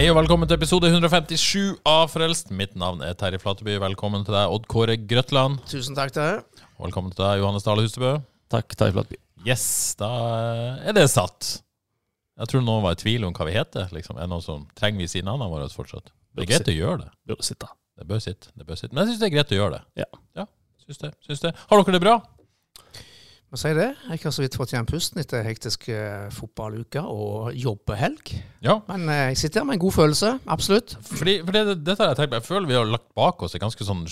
Hei og velkommen til episode 157 av Frelst. Mitt navn er Terje Flateby. Velkommen til deg, Odd Kåre Grøtland. Tusen takk til deg. Og velkommen til deg, Johannes Dale Hustebø. Takk, Terje Flateby. Yes, da er det satt. Jeg tror noen var i tvil om hva vi heter. Liksom. Er det noen som Trenger vi si navnene våre fortsatt? Det er greit å gjøre det. Bør sitte. Det bør sitte. Det bør sitte. Men jeg syns det er greit å gjøre det. Ja. ja syns det. Syns det. Har dere det bra? Må si det. Jeg har så vidt fått igjen pusten etter hektisk eh, fotballuke og jobbehelg. Ja. Men eh, jeg sitter her med en god følelse. Absolutt. Fordi, fordi det, dette har jeg tenkt på. Jeg føler vi har lagt bak oss et ganske sånn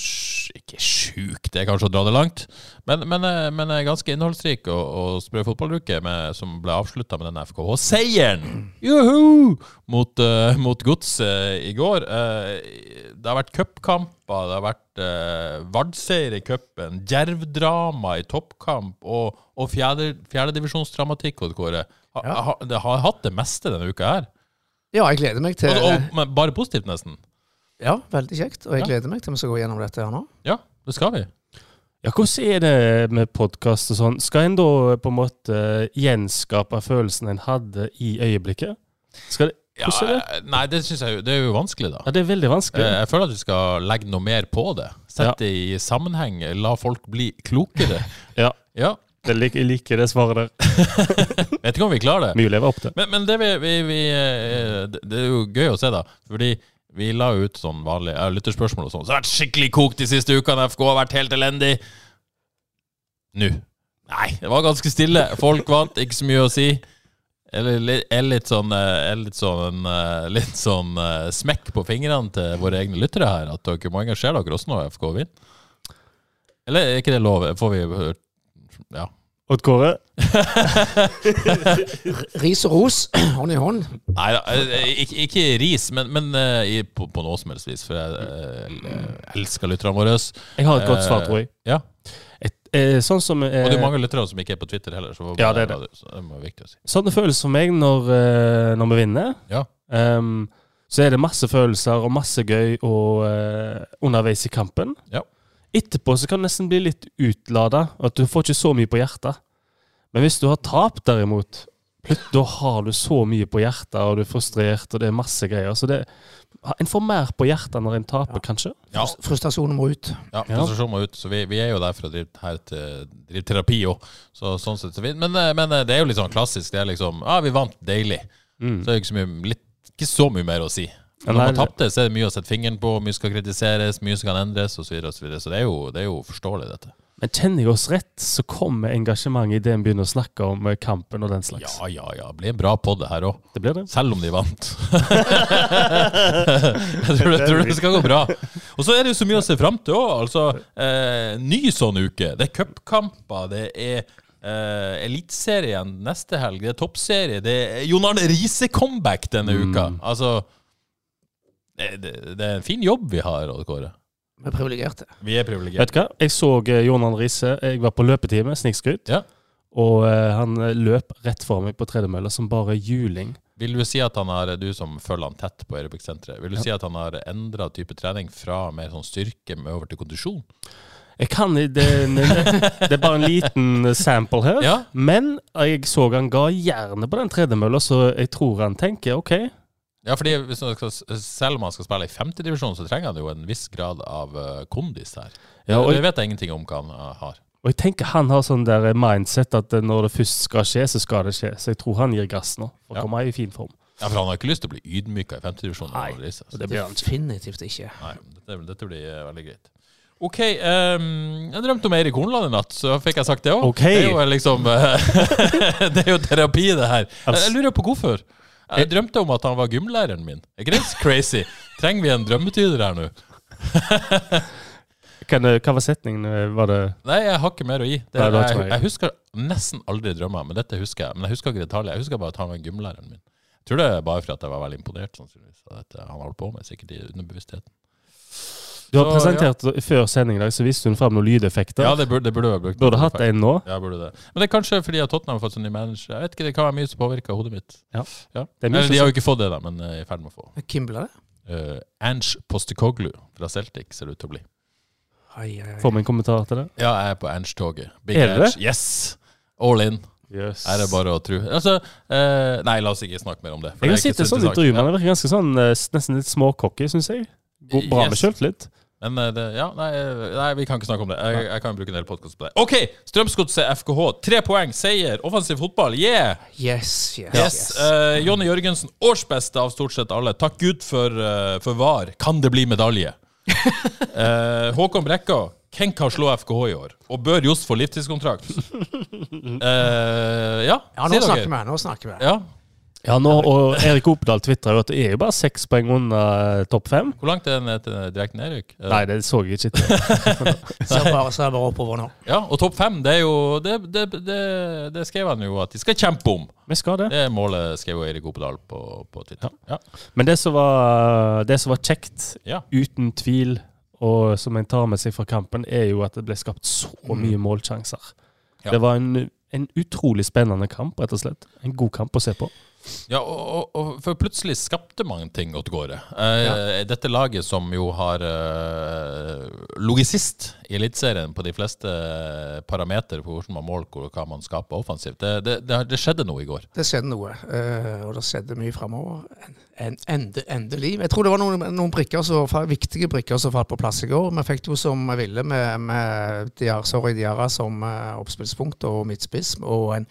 Ikke sjukt, det er kanskje å dra det langt, men, men, eh, men ganske innholdsrik og, og sprø fotballuke som ble avslutta med den FKH-seieren Juhu! mot, uh, mot Godset i går. Uh, det har vært cupkamper, det har vært eh, Vard-seier i cupen, Djerv-drama i toppkamp og, og fjerdedivisjonsdramatikk. Fjerde Ha, Ja. ha, det har hatt det meste denne uka her. Ja, jeg gleder meg til Og, og, men bare positivt, nesten. Ja, veldig kjekt. Og jeg Ja. gleder meg til vi skal gå gjennom dette her nå. Ja, det skal vi. Ja, hvordan er det med podkast og sånn? Skal en da på en måte gjenskape følelsen en hadde i øyeblikket? Skal det, Ja, er det? eh, nei, det synes jeg jo Det er jo vanskelig, da. Ja, det er veldig vanskelig. Eh, Jeg føler at vi skal legge noe mer på det. Sette det i sammenheng. La folk bli klokere. Ja. Ja. Jeg liker, jeg liker det svaret der. Vet ikke om vi klarer det. Mye å leve opp til. Men, men det, vi, vi, vi, eh, det er jo gøy å se, da. Fordi vi la ut sånn vanlig uh, lytterspørsmål og sånn. Så det har vært skikkelig kokt de siste ukene. FK har vært helt elendig. Nå. Nei, det var ganske stille. Folk vant, ikke så mye å si. Eller er litt sånn, eh, er litt sånn, eh, litt sånn eh, smekk på fingrene til våre egne lyttere her. At dere må engasjere dere også når FK vinner. Eller er ikke det lov? Får vi hørt Ja. Odd Kåre? Ris og ros, hånd i hånd. Nei da, eh, ikke, ikke ris, men, men eh, i, på, på noe som helst vis. For jeg eh, elsker lytterne våre. Jeg har et godt svar, tror jeg. Ja. Eh, sånn som eh, Og det er mange lyttere som ikke er på Twitter heller. Så Ja, det er det. Så det viktig å si. Sånne følelser for meg når, eh, når vi vinner. Ja. Um, så er det masse følelser og masse gøy og, eh, underveis i kampen. Ja. Etterpå så kan det nesten bli litt utlada, at du får ikke så mye på hjertet. Men hvis du har tapt, derimot, da har du så mye på hjertet, og du er frustrert, og det er masse greier. Så det, en får mer på hjertet når en taper, kanskje. Ja, Frustrasjonen må ut. ja frustrasjonen må ut. Så vi, vi er jo der for å drive, her til, drive terapi òg. Så, sånn sett så fint. Men, eh, men eh, det er jo litt sånn klassisk. Det er liksom Ja, vi vant. Deilig. Mm. Så er det ikke så mye, litt, ikke så mye mer å si. Men når man tapte, så er det mye å sette fingeren på, mye skal kritiseres, mye som kan endres, osv. Så, videre, og så, videre. så det er, jo, det er jo forståelig, dette. Men kjenner jeg oss rett, så kommer engasjementet idet en begynner å snakke om eh, kampen og den slags. Ja, ja, ja. Det blir en bra podd, det her òg. Det blir det. Selv om de vant. jeg tror, jeg tror det skal gå bra. Og så er det jo så mye å se fram til òg. Altså, eh, ny sånn uke. Det er cupkamper, det er eh, Eliteserien neste helg, det er toppserie, det er Jon Arne Riise-comeback denne uka. Altså det, det, det er en fin jobb vi har, Odd Kåre. Vi er privilegerte. Vi er privilegerte. Vet du hva? Jeg så Jonan Jon Arne Riise. Jeg var på løpetime, snikskryt. Ja. Og eh, han eh, løp rett for meg på tredemølla som bare juling. Vil du si at han har, du som følger han tett på Aerobic-senteret, vil du si at han har endra type trening fra mer sånn styrke med over til kondisjon? Jeg kan, det, det, det er bare en liten sample her. Ja. Men jeg så han ga jernet på den tredemølla, så jeg tror han tenker OK. Ja, fordi hvis man skal, Selv om han skal spille i femtedivisjon, så trenger han jo en viss grad av eh, kondis her. Ja, og, det vet jeg ingenting om hva han eh, har. og jeg tenker han har sånn der mindset at eh, når det først skal skje, så skal det skje. Så jeg tror han gir gass nå, for Ja. å komme i fin form. Ja, For han har ikke lyst til å bli ydmyka i femtedivisjon. Nei, Nei, Det blir han. Definitivt ikke. Nei, dette, dette blir veldig greit. OK. Um, jeg drømte om Eirik Hornland i natt, så fikk jeg sagt det òg. Okay. Det er jo liksom Det er jo terapi, det her. Jeg, jeg lurer på hvorfor. Jeg drømte om at han var gymlæreren min. Er ikke det crazy? Trenger vi en drømmetyder her nå? Hva var setningen? Var det Nei, jeg har ikke mer å gi. Det, Nei, jeg, jeg- husker nesten aldri drømmer, men dette husker jeg. Men jeg husker ikke detaljer. Jeg husker bare at han var gymlæreren min. Jeg tror det er bare for at jeg var veldig imponert sannsynligvis, At han holdt på med, sikkert i underbevisstheten. Du har Så, presentert før sending i dag, så viste hun fram noen lydeffekter. Ja, det burde, det burde jeg brukt. Burde hatt en nå. Ja, burde det. Men det er kanskje fordi at Tottenham har fått sånn ny manager. Jeg vet ikke, Det kan være mye som påvirker hodet mitt. Ja. Ja. Det er mye Eller, de har jo ikke fått det, da, men er i ferd med å få. Hvem ble det? Uh, Ange Postekoglu fra Celtic ser det ut til å bli. Ai, ai, ai. Får vi en kommentar til det? Ja, jeg er på Ange-toget. Big Er det? Ange. Yes! All in. Yes. Er det bare å tro. Altså, eh, nei, la oss ikke snakke mer om det. for Jeg har sett så sånn interessant. intervju, men Det virker ganske sånn eh, nesten litt småcocky, syns jeg. Bra med Yes. sjøltillit. Men eh, det, ja, nei, eh, nei, vi kan ikke snakke om det. Jeg, jeg kan bruke en hel podkast på det. OK! Strømsgodset FKH. Tre poeng, seier, offensiv fotball. Yeah! Yes, yes, Yes. yes. Uh, Jonny Jørgensen, årsbeste av stort sett alle. Takk Gud for, uh, for VAR. Kan det bli medalje? uh, Håkon Brekka. Hvem kan slå FKH i år? Og bør Johs få livstidskontrakt? Eh, ja, Ja, nå snakker vi. Nå snakker vi. Ja. Ja, nå, og Erik Opedal tvitrer jo at det er jo bare seks poeng under eh, topp fem. Hvor langt er den til direkte nedrykk? Eh, Nei, det så jeg ikke. til. Ser bare, ser bare oppover nå. Ja, og topp fem, det er jo det, det, det, det skrev han jo at de skal kjempe om. Vi skal det. Det er målet, skrev Erik Opedal på, på Twitter. Ja. Men det som var, det som var kjekt, Ja. uten tvil, og som en tar med seg fra kampen, er jo at det ble skapt så mye målsjanser. Ja. Det var en, en utrolig spennende kamp, rett og slett. En god kamp å se på. Ja, og, og, for plutselig skapte man ting åt gårde. Eh, Dette laget som jo har eh, ligget sist i Eliteserien på de fleste parametere på hvordan man måler og hva man skaper offensivt, det, det, det, det skjedde noe i går. Det skjedde noe, eh, og det skjedde mye framover. En, en, ende, endelig. Jeg tror det var noen, noen brikker så, viktige brikker som falt på plass i går. Vi fikk det jo som vi ville med, med Diar, sorry, Diara som eh, oppspillspunkt og midtspiss. Og en,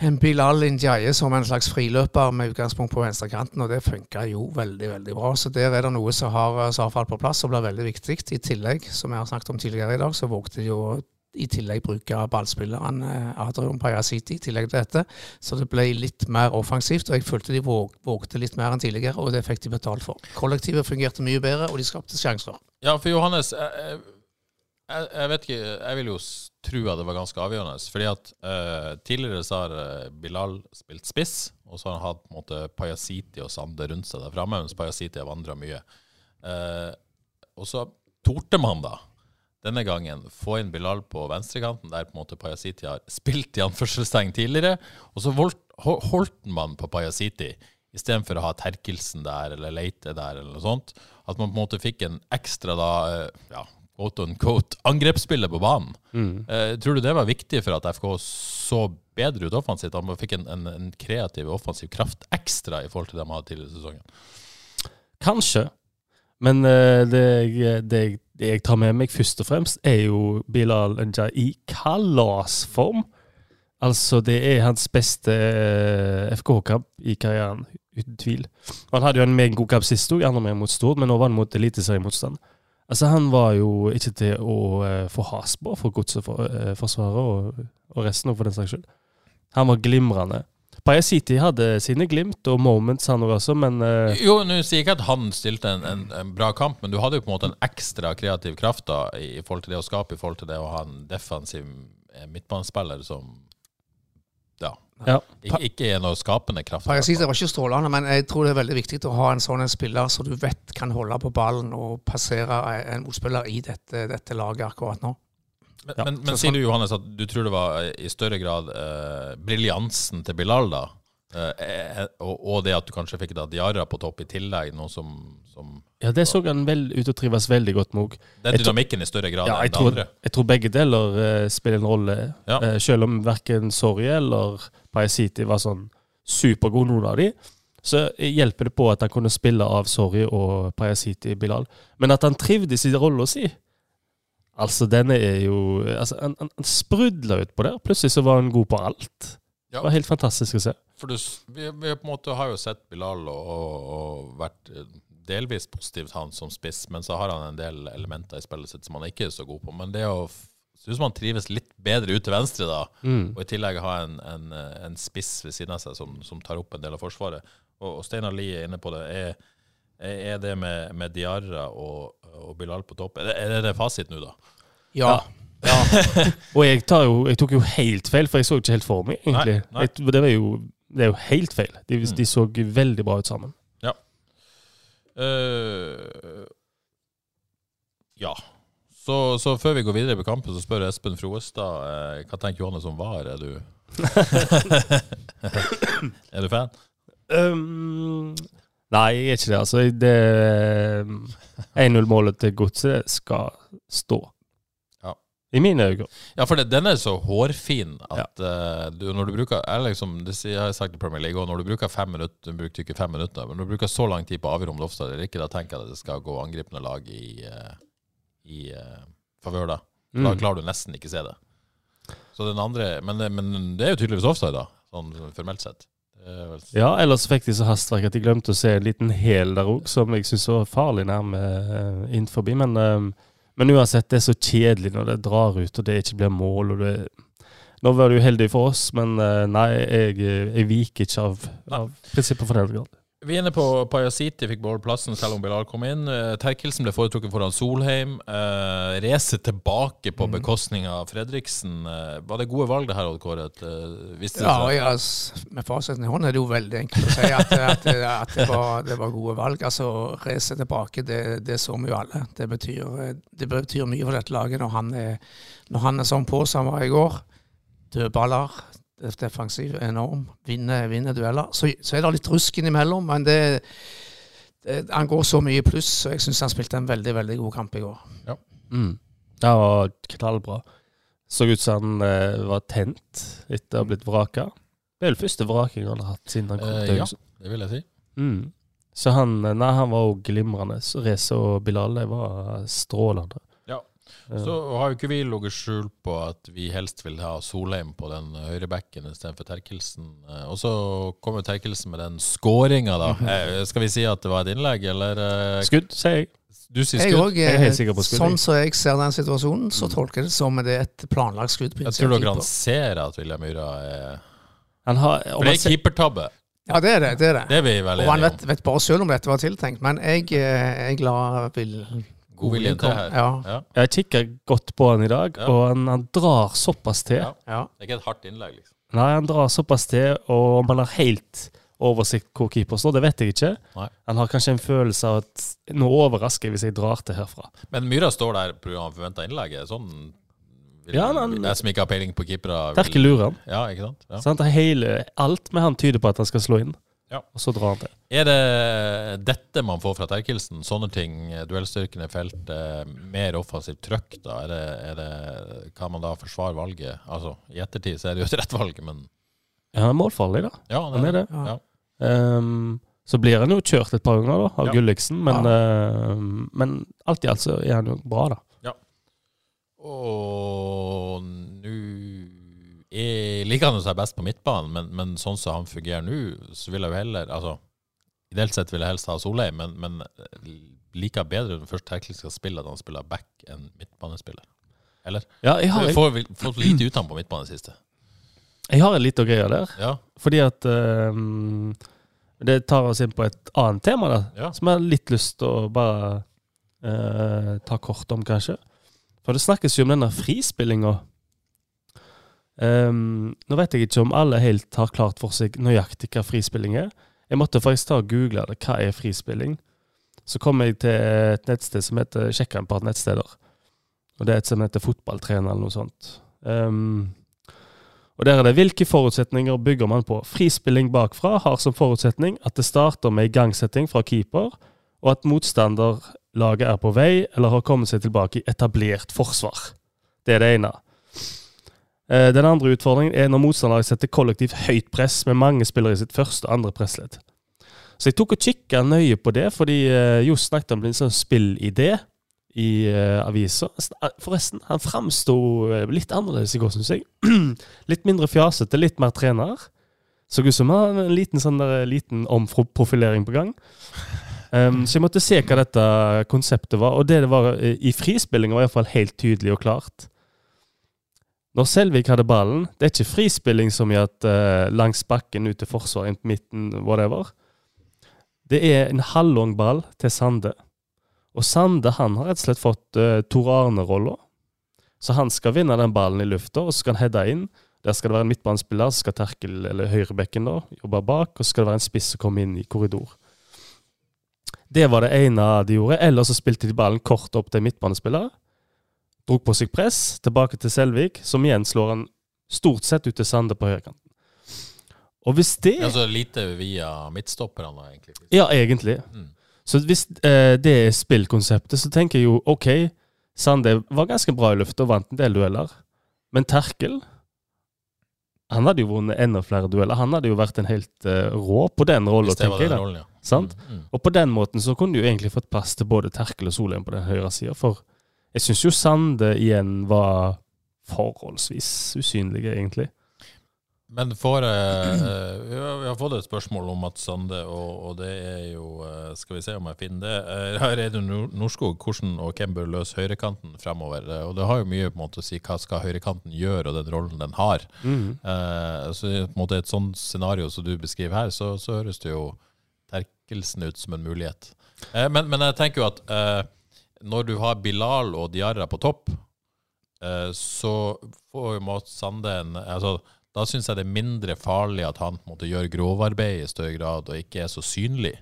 en Bilal Indiaye som en slags friløper med utgangspunkt på venstrekanten, og det funka jo veldig veldig bra. Så der er det noe som har, som har falt på plass og blir veldig viktig. I tillegg, som jeg har snakket om tidligere i dag, så vågte de jo i tillegg bruke ballspilleren eh, Adrian Pajasiti i tillegg til dette. Så det ble litt mer offensivt, og jeg følte de våg, vågte litt mer enn tidligere, og det fikk de betalt for. Kollektivet fungerte mye bedre, og de skapte sjanser. Ja, for Johannes, jeg, jeg, jeg vet ikke Jeg vil jo tro at det var ganske avgjørende. Fordi at uh, tidligere så har eh, Bilal spilt spiss, og så har han hatt på en måte Pajasiti og Sande rundt seg der framme, mens Pajasiti har vandra mye. Uh, og så torde man da denne gangen få inn Bilal på venstrekanten, der på en måte Pajasiti har spilt i anførselstegn tidligere, og så holdt, holdt man på Pajasiti istedenfor å ha Terkelsen der eller Leite der eller noe sånt. At man på en måte fikk en ekstra da, ja, quote on quote, angrepsspillet på banen. Eh, tror du det var viktig for at FK så bedre ut offensivt? Man fikk en, en, en kreativ offensiv kraft ekstra i forhold til det de hadde tidligere i sesongen? Kanskje. Men eh, det, det, det jeg tar med meg først og fremst, er jo Bilal Njay i kalasform. Altså, det er hans beste eh, FK-kamp i karrieren, uten tvil. Han hadde jo en meget god kamp sist òg, andre med mot Stord, men nå var han mot eliteseriemotstand. Altså, han var jo ikke til å eh, få has på for Godset-forsvaret og, og resten for den saks skyld. Han var glimrende. Paya City hadde sine glimt og moments, han også, men uh... Jo, nå sier jeg ikke at han stilte en, en, en bra kamp, men du hadde jo på en måte en ekstra kreativ kraft da, i, forhold til det å skape, i forhold til det å ha en defensiv eh, midtbanespiller som ja, Ik ikke, er noe skapende kraft. Pajasiti var ikke strålende, men jeg tror det er veldig viktig å ha en sånn en spiller som du vet kan holde på ballen og passere en motspiller i dette, dette laget akkurat nå. Men, Ja, men, men så sier du, Johannes, at du tror det var i større grad eh, briljansen til Bilal, da? Eh, eh, og, og det at du kanskje fikk da Diarra på topp i tillegg, noe som, som Ja, det så han vel ut og trives veldig godt med òg. Den dynamikken i større grad Ja, enn det tror, andre. jeg tror begge deler eh, spiller en rolle. Ja. Eh, selv om verken Sorry eller Pajasiti var sånn supergod, noen av de, så hjelper det på at han kunne spille av Sorry og Pajasiti Bilal. Men at han trivdes i rolla si Altså, denne er jo altså, Han, han, han sprudla utpå der. Plutselig så var han god på alt. Ja. Det var helt fantastisk å se. For du, vi, vi på en måte har jo sett Bilal og, og, og vært eh, delvis positivt han som spiss, men så har han en del elementer i spillet sitt som han ikke er så god på. Men det å f- synes man trives litt bedre ut til venstre, da, Mm. og i tillegg ha en, en, eh, en spiss ved siden av seg som, som tar opp en del av forsvaret. Og, og Steinar Lie er inne på det. Er, er det med, med Diarra og, og Bilal på topp. Er det, er det fasit nå, da? Ja. Og jeg, jo, jeg tok jo helt feil, for jeg så ikke helt for meg, egentlig. Nei, nei. Jeg, det, var jo, det er jo helt feil. De, Mm. de så veldig bra ut sammen. Eh, ja. Så, så før vi går videre på kampen, så spør Espen Froestad eh, hva tenker Johannes om VAR. Er du Er du fan? Um, nei, jeg er ikke det. Altså, det 1-0-målet til Godset skal stå. Ja. I mine øyne. Ja, for det, den er så hårfin at eh, du, når du bruker jeg liksom, Det jeg har jeg sagt i Premier League, og når du bruker fem minutter Du brukte ikke fem minutter, men når du bruker så lang tid på å avgjøre om det er offside eller ikke, da tenker jeg at det skal gå angripende lag i, uh, i uh, favør, da. Da Mm. klarer du nesten ikke se det. Så den andre Men, men det er jo tydeligvis offside, da, sånn formelt sett. Ja, ellers fikk de så hastverk at de glemte å se en liten hæl der òg, som jeg syns var farlig nærme uh, innenfor. Men, men uansett, det er så kjedelig når det drar ut og det ikke blir mål. og det Nå var jo heldig for oss, men eh, nei, jeg, jeg viker ikke av, av prinsippet for den grad. Vi er inne på Pajasiti fikk beholde plassen selv om Bilal kom inn. Eh, Terkelsen ble foretrukket foran Solheim. Uh, Race tilbake Mm. på bekostning av Fredriksen. Eh, var det gode valg det her, Odd Kåre? Eh, Ja, ja, med fasiten i hånd er det jo veldig enkelt å si at, at, at det, var, det var gode valg. Altså, Race tilbake, det, det så vi jo alle. Det betyr, det betyr mye for dette laget når han er, når han er sånn på som han var i går. Dødballer, defensiv enorm, vinner, vinner dueller. Så, så er det litt rusk innimellom, men det, det, han går så mye i pluss, så jeg syns han spilte en veldig, veldig god kamp i går. Mm. Det var knallbra. Så ut som han eh, var tent etter å ha blitt vraka. Det er vel første vraking han har hatt siden han kom Eh, til ja. Det vil jeg si. Mm. Så han, eh, nei, han var òg glimrende. Så Reze og Bilal de var strålende. Så har jo ikke vi ligget skjul på at vi helst vil ha Solheim på den høyrebacken istedenfor Terkelsen. Eh, Og så kommer Terkelsen med den skåringa, da. Eh, Skal vi si at det var et innlegg, eller? eh, Skudd, sier jeg. Du sier Jeg skudd. Jeg er helt sikker på skudd, sånn som som jeg ser den situasjonen, så tolker jeg det som det er et planlagt skudd. på Jeg tror dere han ser at William Myhra er Han har, om det er keepertabbe. Ja, det er det. det, er det. Det er vi veldig Og han vet, vet bare selv om dette var tiltenkt, men jeg, jeg la vil Godviljen til her. Ja. Ja. jeg kikker godt på han i dag, Ja. og han, han drar såpass til. Ja. ja. Det er ikke et hardt innlegg, liksom. Nei, han drar såpass til, og om han har helt oversikt hvor keeper står, det vet jeg ikke. Nei. Han har kanskje en følelse av at nå overrasker jeg hvis jeg drar til herfra. Men Myra står der pga. forventa innlegg. Er Sånn Ja, han, Jeg som ikke har peiling på keepere Terkel lurer han. Ja, ikke sant? Ja. Sant? Hele, alt med han tyder på at han skal slå inn, Ja. og så drar han til. Er det dette man får fra Terkelsen? Sånne ting, duellstyrken i feltet, mer offensivt trøkk, da? Er det, er det, kan man da forsvare valget? Altså, I ettertid så er det jo et rett valg, men Ja, han er målfarlig, da. ja, Han er det. Ja. Um, så blir han jo kjørt et par ganger da, av Ja. Gulliksen, men, uh, men alt i alt så er han jo bra, da. Og nå er- liker han jo seg best på midtbanen, men, men sånn som han fungerer nå, så vil jeg jo heller altså, Ideelt sett vil jeg helst ha Solheim, men, men liker bedre den først tekniske spillet spille, at han spiller back enn midtbanespiller. Eller? Ja, jeg har, Jeg får, fått lite ut av ham på det siste. jeg har en liten greie der. Ja. Fordi at ehm, Det tar oss inn på et annet tema, da, Ja. som jeg har litt lyst til å bare uh, ta kort om, kanskje. For det snakkes jo om denne frispillinga. Ehm, nå vet jeg ikke om alle helt har klart for seg nøyaktig hva frispilling er. Jeg måtte faktisk ta og google det. Hva er frispilling? Så kom jeg til et nettsted som heter Sjekka en par nettsteder. Og det er et som heter Fotballtrener eller noe sånt. Um, og der er det hvilke forutsetninger bygger man på. Frispilling bakfra har som forutsetning at det starter med igangsetting fra keeper, og at motstanderlaget er på vei eller har kommet seg tilbake i etablert forsvar. Det er det ene. Eh, Den andre utfordringen er når motstandere setter kollektivt høyt press med mange spillere i sitt første og andre pressledd. Så jeg tok og kikka nøye på det, fordi eh, Johs snakket om en sånn spillidé i uh, avisa. Forresten, han framsto eh, litt annerledes i går, syns jeg. litt mindre fjasete, litt mer trener. Så ut som han en liten, sånn der, liten omprofilering på gang. Um, så jeg måtte se hva dette konseptet var, og det det var eh, i frispillinga, var iallfall helt tydelig og klart. Når Selvik hadde ballen, det er ikke frispilling som i at uh, langs bakken ut til forsvar, inn midten, whatever. Det er en halvlang ball til Sande. Og Sande han har rett og slett fått uh, Tor Arne-rolla. Så han skal vinne den ballen i lufta, og så skal han heade inn. Der skal det være en midtbanespiller, så skal Terkel, eller høyrebekken, da, jobbe bak. Og så skal det være en spiss som kommer inn i korridor. Det var det ene de gjorde. Ellers så spilte de ballen kort opp til midtbanespiller. Drog på seg press, tilbake til Selvik, som igjen slår han stort sett ut til Sande på høyrekanten. Og hvis det Altså lite via midtstopperne, egentlig. Ja, egentlig. Mm. Så hvis eh, det er spillkonseptet, så tenker jeg jo OK, Sande var ganske bra i lufta og vant en del dueller. Men Terkel Han hadde jo vunnet enda flere dueller. Han hadde jo vært en helt uh, rå på den det tenker jeg. rollen, ja. Sant? Mm, mm. Og på den måten så kunne du jo egentlig fått plass til både Terkel og Solheim på den høyre sida. For jeg syns jo Sande igjen var forholdsvis usynlig, egentlig. Men for, eh, vi, har, fått et spørsmål om at Sande, og, og det er jo eh, Skal vi se om jeg finner det. Her er det Norskog. Hvordan og hvem bør løse høyrekanten fremover? Eh, Og det har jo mye på en måte å si hva skal høyrekanten gjøre, og den rollen den har. Eh, så på en måte et sånt scenario som du beskriver her, så, så høres det jo Terkelsen ut som en mulighet. Eh, men, men jeg tenker jo at eh, når du har Bilal og Diarra på topp, eh, så får jo Mats Sande en altså, Da syns jeg det er mindre farlig at han måtte gjøre måte gjør grovarbeid i større grad og ikke er så synlig.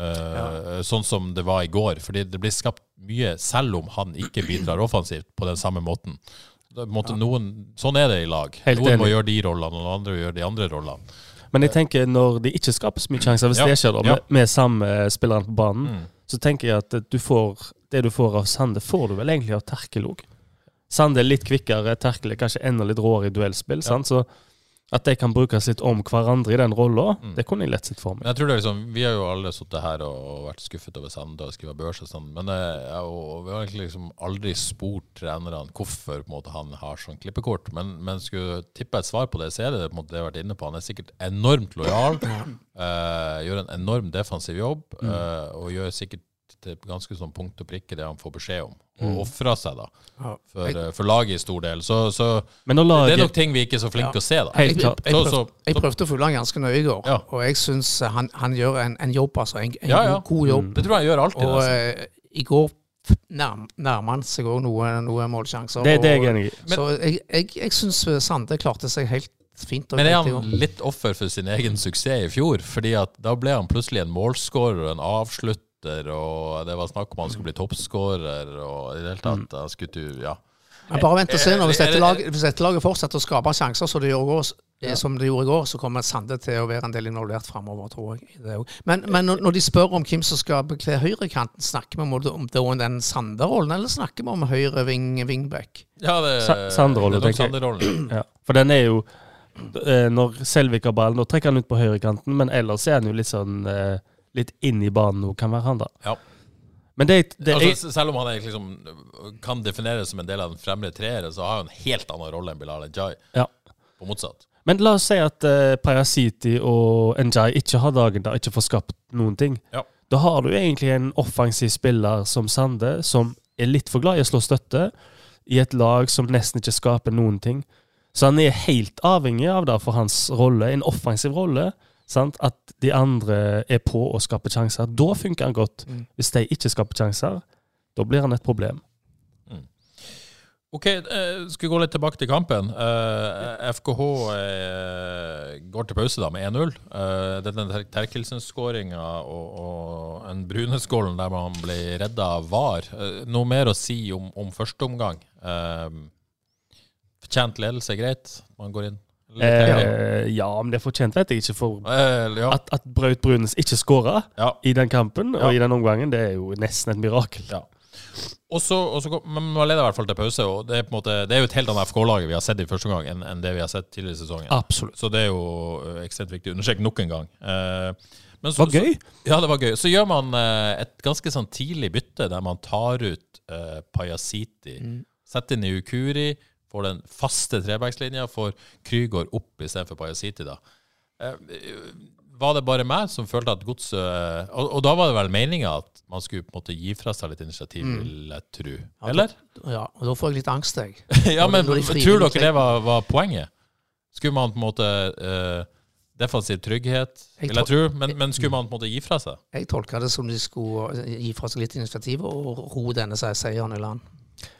Eh, Sånn som det var i går. Fordi det blir skapt mye, selv om han ikke bidrar offensivt på den samme måten. Det, er på en måte, noen, sånn er det i lag. Helt noen må gjøre de rollene, og noen andre gjør de andre rollene. Men jeg tenker når det ikke skapes mye sjanser, hvis Ja, det skjer da, med, med samme spilleren på banen, Mm. så tenker jeg at du får, det du får av Sande, får du vel egentlig av Terkel òg. Sande er litt kvikkere, Terkel er kanskje enda litt råere i duellspill. Sant? Så at de kan brukes litt om hverandre i den rolla, Mm. det kunne jeg lett sett for meg. Jeg tror det er liksom, Vi har jo alle sittet her og vært skuffet over Sande og skrevet børs og sånn, men eh, jeg, og vi har egentlig liksom aldri spurt trenerne hvorfor på en måte, han har sånn klippekort. Men, men skulle tippe et svar på det, så er det på en måte det jeg har vært inne på. Han er sikkert enormt lojal, øh, gjør en enorm defensiv jobb, eh, og gjør sikkert til ganske sånn punkt og prikke det han får beskjed om. Og ofrer seg da for, eh, for laget i stor del. Så, så Men det er nok ting vi ikke er så flinke Ja. å se, da. Jeg, Jeg, jeg, prøvde, jeg prøvde å følge han ganske nøye i går, Ja. og jeg syns han, han gjør en, en jobb, altså. En, en Ja, ja. god, god jobb. Det tror jeg han gjør alltid. Og altså. eh, i går nærmer han seg òg noen noe målsjanser. Det, det er jeg enig i. Så jeg, jeg, jeg syns Sande klarte seg helt fint. og Men er han litt offer for sin egen suksess i fjor? Fordi at da ble han plutselig en målskårer og en avslutter, og det var snakk om han skulle bli toppskårer, og i det hele tatt han skulle du, ja. Men bare vent og se. nå. Hvis dette, laget, hvis dette laget fortsetter å skape sjanser som det, eh, som det gjorde i går, så kommer Sande til å være en del involvert framover, tror jeg. det også. Men, men når de spør om hvem som skal bekle høyrekanten, snakker vi om, det- om den Sande-rollen, eller snakker vi om høyre wing, wingback? ja det, Sa- Sanderollen, det er tenker jeg. Ja. For den er jo eh, Når Selvik har ballen, da trekker han ut på høyrekanten, men ellers er han jo litt sånn eh, Litt inn i banen nå, kan være han, da. Ja. Men det, det Altså, selv om han liksom, kan defineres som en del av den fremre treere, så har han en helt annen rolle enn Bilal Njay, ja. på motsatt. Men la oss si at uh, Payasiti og Njay ikke har dagen der, ikke får skapt noen ting. Ja. Da har du egentlig en offensiv spiller som Sande, som er litt for glad i å slå støtte, i et lag som nesten ikke skaper noen ting. Så han er helt avhengig av det for hans rolle, en offensiv rolle. Sant? At de andre er på å skape sjanser. Da funker han godt. Mm. Hvis de ikke skaper sjanser, da blir han et problem. Ok, uh, skal vi gå litt tilbake til kampen. Uh, FKH uh, går til pause da med 1-0. Det denne Ter Terkelsen-skåringa og, og en Brune-skålen der man ble redda av VAR. Eh, noe mer å si om, om første omgang? Eh, fortjent ledelse, greit? Man går inn. Eh, ja, men det er fortjent, vet jeg ikke. For Eh, ja. at, at Braut Brunes ikke skåra ja. i den kampen Ja. og i den omgangen, det er jo nesten et mirakel. Ja. Og så, så men man leder i hvert fall til pause, og det er måte Det er jo et helt annet FK-lag vi har sett i første omgang enn enn det vi har sett tidligere i sesongen. Absolutt. Så det er jo eh, ekstremt viktig å understreke nok en gang. Eh, men Det var gøy. Så, ja, det var gøy. Så gjør man eh, et ganske sånn tidlig bytte der man tar ut eh, mm. setter inn i Ukuri, får den faste trebackslinja, får Krygård opp istedenfor Payasiti, da. Eh, var det bare meg som følte at godset og, og da var det vel meninga at man skulle på en måte gi fra seg litt initiativ, vil jeg tro. Eller? Ja, og da får jeg litt angst, jeg. ja, men de tror dere det var, var poenget? Skulle man på en måte eh, defensiv trygghet, vil jeg tro. Men, men skulle man på en måte gi fra seg? Jeg tolka det som de skulle gi fra seg litt initiativ og ro denne se- seieren i land.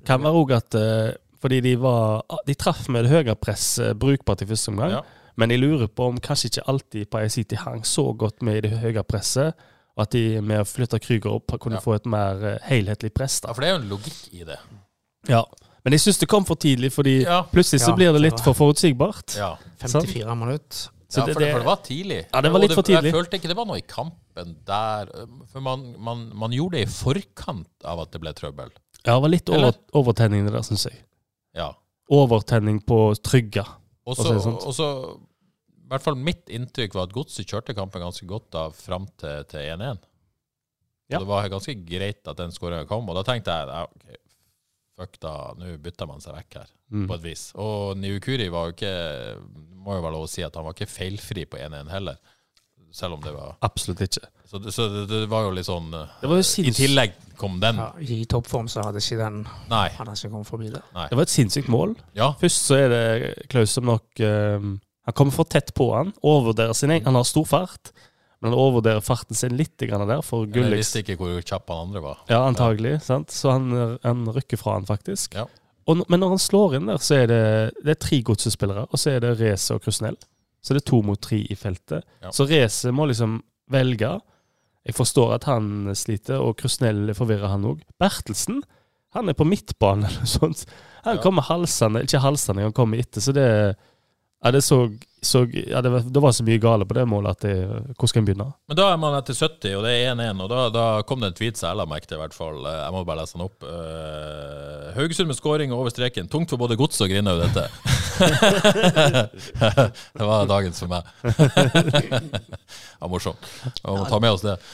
Kan være òg at eh, fordi de var De traff med det høyere press brukbart i første omgang. Ja. Men jeg lurer på om kanskje ikke alltid Paisiti hang så godt med i det høye presset, og at de med å flytte Krüger opp kunne Ja. få et mer eh, helhetlig press. Ja, for det er jo en logikk i det. Ja. Men jeg syns det kom for tidlig, fordi Ja. plutselig så Ja, blir det litt for forutsigbart. Ja. 54 minutter. Så ja, for, det, det- for det var tidlig. Ja, det var litt for tidlig. Jeg følte ikke det var noe i kampen der. For man, man, man gjorde det i forkant av at det ble trøbbel. Ja, det var litt over, overtenning det der, syns jeg. Ja. Overtenning på trygga. Og så, sånn. og så I hvert fall mitt inntrykk var at Godset kjørte kampen ganske godt da fram til til 1-1. Ja. Det var ganske greit at den skåringa kom, og da tenkte jeg ja, fuck da, nå bytter man seg vekk her, Mm. på et vis. Og Niukuri var jo ikke Må jo være lov å si at han var ikke feilfri på 1-1 heller, selv om det var Absolutt ikke. Så, det, så det, det var jo litt sånn eh, Det var jo I tillegg kom den. Ja, I toppform så hadde ikke den Nei. hadde ikke kommet forbi det. det var et sinnssykt mål. Ja. Først så er det Klaus som nok eh, Han kommer for tett på han, overvurderer sin egen Han har stor fart, men han overvurderer farten sin litt grann der, for Jeg visste ikke hvor kjapp han andre var. Ja, antagelig. sant? Så han, han rykker fra han, faktisk. Ja. Og, men når han slår inn der, så er det, det er tre godsespillere, og så er det Race og Krusnell. Så det er to mot tre i feltet. Ja. Så Race må liksom velge. Jeg forstår at han sliter, og Krusnell forvirrer han òg. Bertelsen han er på midtbane eller noe sånt. Han Ja. kommer halsende, ikke halsende, han kommer etter. Så det ja, det så, så ja, det, var, det var så mye gale på det målet at det, Hvor skal en begynne? Men da er man etter 70, og det er 1-1, og da, da kom det en tweet som jeg la merke til, i hvert fall. Eh, Jeg må bare lese den opp. Uh, Haugesund med skåring og over streken. Tungt for både Gods og Grindhaug, dette. det var dagens for meg. ja, morsomt. Vi må ta med oss det.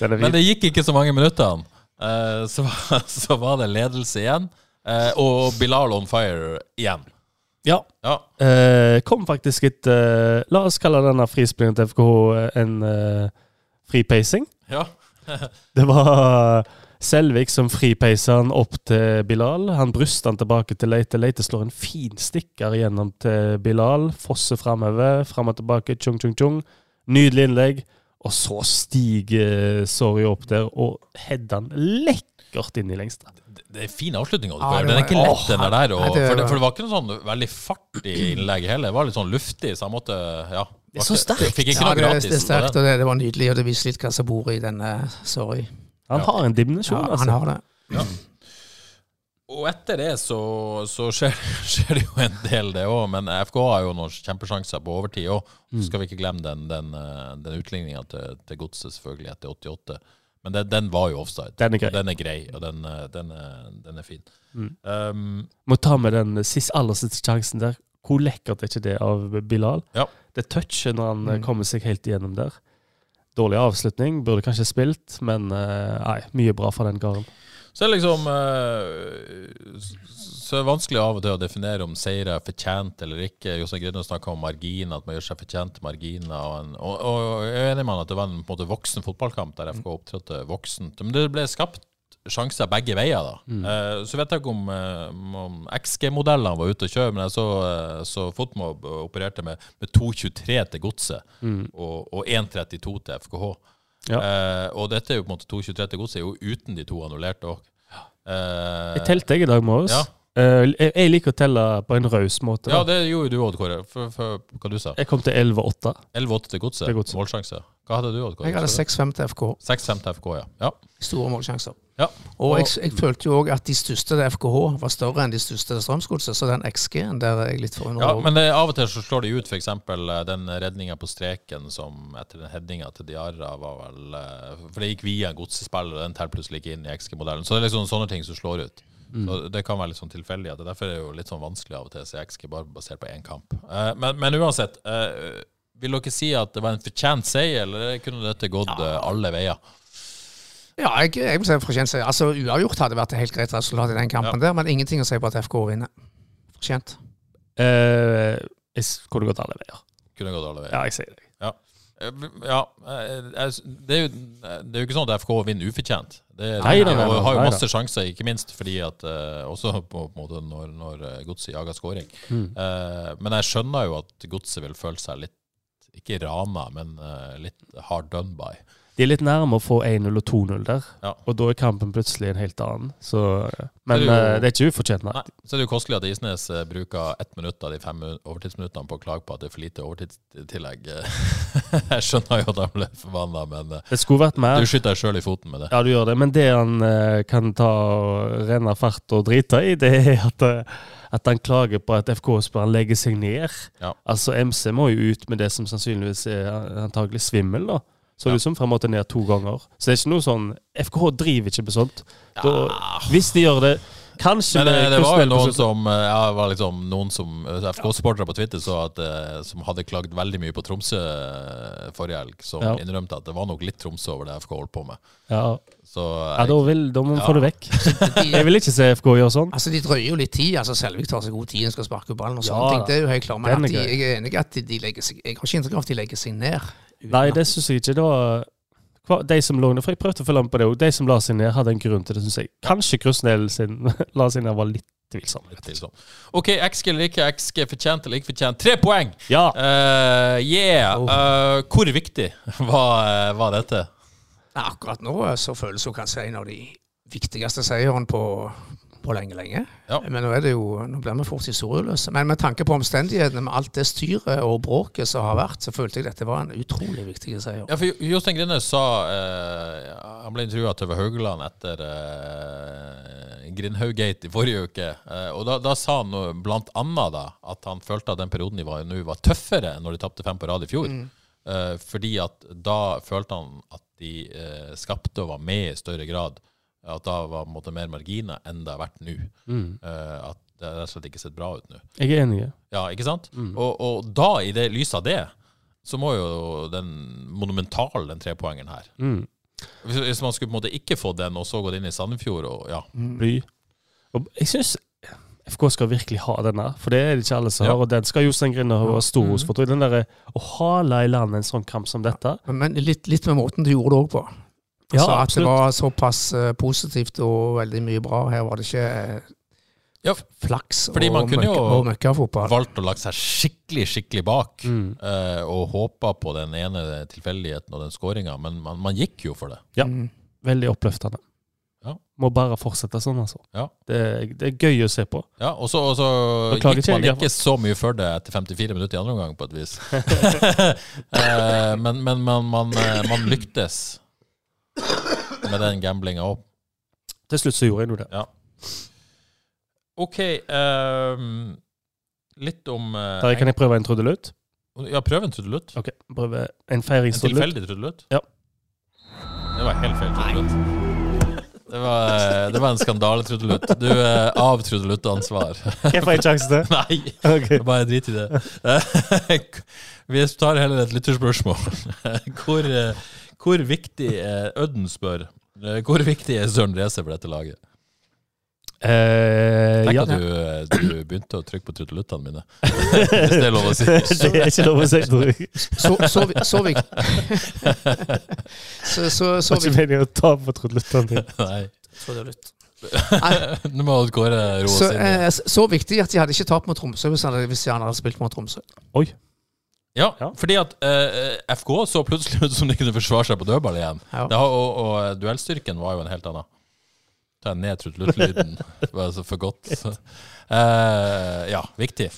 Uh, men det gikk ikke så mange minuttene. Uh, så, så var det ledelse igjen. Eh, og Bilal on fire igjen. Ja. Ja. Eh, kom faktisk et eh, La oss kalle denne frispillingen til FKH en eh, fripacing. ja. Det var Selvik som fripeiser han opp til Bilal. Han bryster han tilbake til Leite. Leite slår en fin stikker gjennom til Bilal. Fosser framover, fram og tilbake. Tjung, tjung, tjung. Nydelig innlegg. Og så stiger Sorry opp der og header han lekkert inn i lengste. Det- er fin avslutning. Ja, det den er ikke lett, den der. Og, nei, det for, det, var- for det var ikke noe sånn veldig fart i innlegget heller. Det var litt sånn luftig, så jeg måtte Ja. Det er så sterkt. Fikk ikke noe det, gratis. det er sterkt, og det, det var nydelig, og det viser litt hva som bor i denne Sorry. Han Ja. har en dimensjon, Ja, altså. han har det. Og etter det så, så skjer, skjer det jo en del, det òg. Men FK har jo noen kjempesjanser på overtid òg. Mm. Så skal vi ikke glemme den, den, eh, den utligninga til, til Godset, selvfølgelig, etter 88. Men den, den var jo offside. Den er grei. Den er grei, og den, eh, den, er, den er fin. Mm. Um, Må ta med den sist, aller siste sjansen der. Hvor lekkert er ikke det av Bilal? Ja. Det touchet når han eh, Mm. kommer seg helt igjennom der. Dårlig avslutning, burde kanskje spilt, men eh, nei, mye bra fra den karen. Så er det liksom eh, Så er det vanskelig av og til å definere om seier er fortjent eller ikke. Jostein Grønne snakka om marginer, at man gjør seg fortjent til marginer. Og, en, og, og jeg er enig med han at det var en, måte, voksen fotballkamp der FK opptrådte voksent. Men det ble skapt sjanser begge veier, da. Eh, så vet jeg ikke om, eh, om XG-modellene var ute og kjøre, men jeg så, uh, så Fotmob opererte med, med 2,23 til Godset og, og 1,32 til FKH. Ja. Eh, og dette er jo på en måte 2,23 til Godset, er jo uten de to annullerte òg. Jeg telte jeg i dag morges. Ja. Eh, jeg, jeg liker å telle på en raus måte. Ja, det gjorde du òg, Kåre. For, for, hva du sa Jeg kom til 11-8. 11-8 til Godset. Til Godset. Målsjanse. Hva hadde du, Odd Kåre? Jeg hadde 6-5 til FK. 6-5 til FK, ja. ja. Store målsjanser. Ja. Og jeg, jeg følte jo òg at de største til FKH var større enn de største til Strømsgodset, så den XG-en der er jeg litt forundret Ja, men det, av og til så slår de ut f.eks. den redninga på streken som etter den headinga til Diarra var vel eh, For det gikk via en godsespiller, og den teller plutselig ikke inn i XG-modellen. Så det er liksom sånne ting som slår ut. Så Det kan være litt sånn tilfeldig. at Derfor er det jo litt sånn vanskelig av og til å se XG bare basert på én kamp. Eh, men, men uansett, eh, vil dere si at det var en fortjent seier, eller kunne dette gått ja. alle veier? Ja, jeg, jeg vil si fortjent seier. Altså, uavgjort hadde vært et helt greit resultat i den kampen der, men ingenting å si på at FK vinner. Fortjent. Eh, jeg kunne gått alle veier. Kunne gått alle veier. Ja, jeg sier det. Ja, Ja, det er, jo, det er jo ikke sånn at FK vinner ufortjent. Det, Nei, nei, nei, og har jo masse sjanser, ikke minst fordi at eh, Også på, på en måte når, når eh, Godset jager skåring. Mm. Eh, men jeg skjønner jo at Godset vil føle seg litt Ikke rana, men eh, litt hard done by. De er litt nærme å få 1-0 og 2-0 der, Ja. og da er kampen plutselig en helt annen. Så, men Det er jo- eh, det er ikke ufortjent, nei. Nei, så er det jo kostelig at Isnes eh, bruker ett minutt av de fem overtidsminuttene på å klage på at det er for lite overtidstillegg. jeg skjønner jo at han ble forbanna, men eh, Det skulle vært mer. du skyter deg sjøl i foten med det. Ja, du gjør det, men det han eh, kan ta og renne fart og drite i, det er at, eh, at han klager på at FK-spilleren legger seg ned. Ja. Altså, MC må jo ut med det som sannsynligvis er antagelig svimmel, da. Så Ja. ut som frem og ned to ganger. Så det er ikke noe sånn FKH driver ikke med sånt. Da, hvis de gjør det Kanskje Men det, det var jo noen som eh, ja, det var liksom noen som eh, FK-supportere på Twitter så at, eh, som hadde klagd veldig mye på Tromsø eh, forrige helg, som Ja. innrømte at det var nok litt Tromsø over det FK holdt på med. Ja, Så ja da, vil, da må vi få det vekk. Jeg vil ikke se FK gjøre sånn. Altså, De drøyer jo litt tid. altså Selvik tar seg god tid og skal sparke ballen. og Ja, ting. Det er jo helt klart. Men at de, jeg er enig at de, de legger seg Jeg har ikke inntrykk av at de legger seg ned. Nei, det syns jeg ikke. Det var de som lå ned, for jeg prøvde å følge med på det, òg. de som la seg ned, hadde en grunn til det, syns jeg. Kanskje Krusnell sin la seg ned var litt tvilsom. litt sånn. OK, XG eller ikke XG, fortjent eller ikke fortjent. Tre poeng! Ja. Uh, yeah! Eh, hvor viktig var, eh, var dette? Nei, Akkurat nå eh, så føles hun kanskje en av de viktigste seierne på, på lenge, lenge. Ja. Men nå er det jo, nå blir vi fort historieløse. Men med tanke på omstendighetene, med alt det styret og bråket som har vært, så følte jeg dette var en utrolig viktig seier. Ja, for Jostein Grinde sa eh, Han ble intervjua av TV Haugeland etter eh, Grindhaug-gate i forrige uke. Eh, og da, da sa han noe, blant annet da, at han følte at den perioden de var nå, var tøffere enn når de tapte fem på rad i fjor. Eh, fordi at da følte han at de eh, skapte og var med i større grad. At da var på en måte mer marginer enn det har vært nå. Eh, at det rett og slett ikke sett bra ut nå. Jeg er enig. Ja, ikke sant? Og, og da, i det lyset av det, så må jo den monumentale, den trepoengeren her Mm. hvis, hvis man skulle på en måte ikke få den, og så gått inn i Sandefjord og ja. Bly. Og jeg syns FK skal virkelig ha den der, for det er det ikke alle som Ja. har. Og den skal Jostein Grinde ha stor hos. For tror den der, å hale i land en sånn kamp som dette Men, men litt, litt med måten du gjorde det òg på. Ja, Altså, at det var såpass eh, positivt og veldig mye bra. Her var det ikke eh, Ja, flaks Fordi man og, kunne jo og møkkafotball. valgt å lage seg skikkelig, skikkelig bak, Mm. uh, og håpa på den ene tilfeldigheten og den skåringa, men man, man gikk jo for det. Ja. Mm. Veldig oppløftende. Ja. Må bare fortsette sånn, altså. Ja. Det, det er gøy å se på. Ja, Og så, og så gikk man ikke så mye før det etter 54 minutter i andre omgang, på et vis. eh, men men man, man, eh, man lyktes med den gamblinga òg. Til slutt så gjorde jeg nå det. Ja. OK ehm, Litt om uh, Der kan jeg prøve en trudelutt? Ja, prøv en trudelutt. Ok, prøve en En tilfeldig trudelutt? Ja. Det var helt feil trudelutt. Det var, eh, det var en skandale-trudelutt. Du er av trudeluttansvar. Jeg får en sjanse til. Nei, okay. bare drit i det. Vi tar heller et lytterspørsmål. Hvor, eh, hvor viktig er Ødden spør eh, Hvor viktig er Søren Reze for dette laget? Eh, Tenk ja. at du, eh, du begynte å trykke på trudeluttene mine. Hvis det er lov å si. det er ikke lov å si, tror jeg. Så, så, vi- så Så, så, så Det var ikke meningen å ta på trudeluttene dine. Nei. Trudelutt. Nå må Kåre roe igjen. eh, så viktig at de hadde ikke tapt mot Tromsø hvis han hadde, hvis han hadde spilt mot Tromsø. Oi. Ja, Ja. fordi at eh, FK så plutselig ut som de kunne forsvare seg på dødball igjen. Ja. Det har, og, og duellstyrken var jo en helt annen. Ta ned trudeluttlyden. Så for godt. Uh, ja, viktig.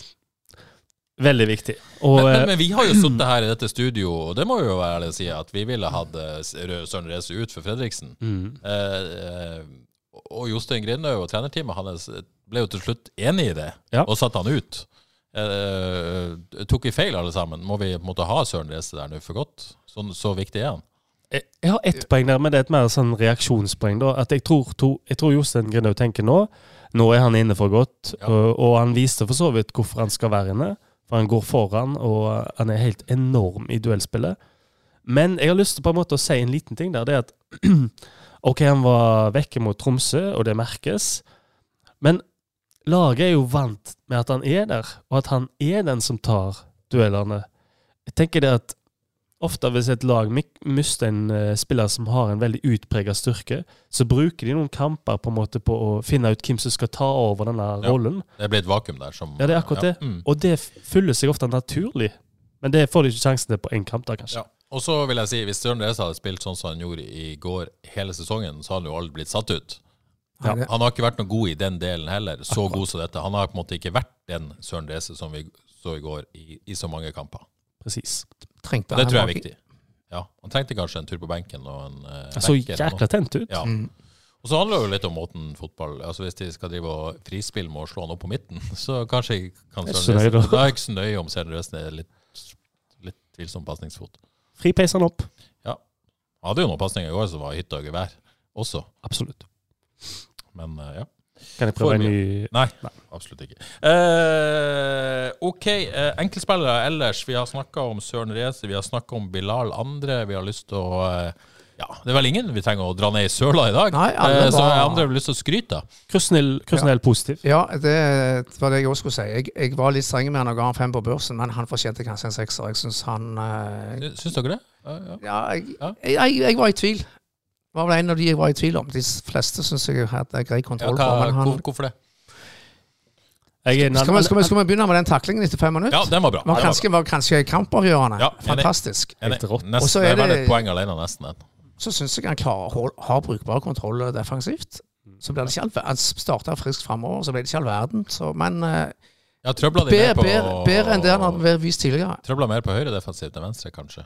Veldig viktig. Og Men, men, eh, men vi har jo sittet her i dette studio, og det må vi jo være ærlig å si, at vi ville hatt eh, Søren Reze ut for Fredriksen. mm, eh, og Jostein Grindhaug og trenerteamet hans ble jo til slutt enig i det, Ja. og satte han ut. Uh, tok vi feil, alle sammen? Må vi måtte ha Søren Reze der nå for godt? Så, så viktig er han. Jeg har ett poeng der, men det er et mer sånn reaksjonspoeng. da, at Jeg tror, to, jeg tror Jostein Grindhaug tenker nå Nå er han inne for godt, Ja. og, og han viste for så vidt hvorfor han skal være inne. For han går foran, og han er helt enorm i duellspillet. Men jeg har lyst til på en måte å si en liten ting der. Det er at OK, han var vekke mot Tromsø, og det merkes. Men laget er jo vant med at han er der, og at han er den som tar duellene. Jeg tenker det at ofte hvis et lag mister en eh, spiller som har en veldig utpreget styrke, så bruker de noen kamper på en måte på å finne ut hvem som skal ta over denne Ja. rollen. Det blir et vakuum der som Ja, det er akkurat det. Mm. Og det fyller seg ofte naturlig. Men det får de ikke sjansen til på én kamp, da, kanskje. Ja. Og så vil jeg si, hvis Søren Reza hadde spilt sånn som han gjorde i går hele sesongen, så hadde han jo aldri blitt satt ut. Ja. Han har ikke vært noe god i den delen heller. Så god som dette. Han har på en måte ikke vært den Søren Reze som vi så i går, i, i så mange kamper. Precis. Trengte Det tror jeg er viktig. Ja, Han trengte kanskje en tur på benken og en uh, Han så jækla tent ut. Ja. Mm. Og så handler det jo litt om måten fotball Altså Hvis de skal drive og frispille med å slå han opp på midten, så kanskje jeg kan Jeg Søren da. Er jeg ikke så nøye om Søren Reise er litt, litt tvilsom pasningsfot. Fripeis han opp. Ja. Han hadde jo noen pasninger i går som var hytte og gevær også, Absolutt. men eh, ja. Kan jeg prøve en ny Nei, absolutt ikke. Eh, OK, eh, enkeltspillere ellers. Vi har snakka om Søren Reise, vi har snakka om Bilal Andre. Vi har lyst til å eh, Ja, det er vel ingen vi trenger å dra ned i søla i dag. Nei, alle Eh, så var- andre har lyst til å skryte av. Krusnell, Krusnell positiv. Ja, det var det jeg også skulle si. Jeg, jeg var litt streng med han og ga han fem på børsen, men han fortjente kanskje en sekser. Jeg syns han eh, Syns dere det? Ja, ja. Ja, jeg, Ja. jeg, jeg, jeg var i tvil. Det var vel en av de jeg var i tvil om. De fleste syns jeg hadde grei Ja, kontroll hva, på. Men han, hvor, hvorfor det? Jeg er skal, vi, skal, vi, skal vi begynne med den taklingen etter fem minutter? Ja, den var bra. var var kanskje, var kanskje kampavgjørende. Ja. Fantastisk. Enig. Det er et poeng alene, nesten. den. Så syns jeg han klarer har brukbar kontroll defensivt. Så ble det ikke all Han starta friskt framover, så ble det ikke all verden. Så, men eh, Ja, bedre enn det han har vist tidligere. Trøbla mer på høyre defensivt enn venstre, kanskje.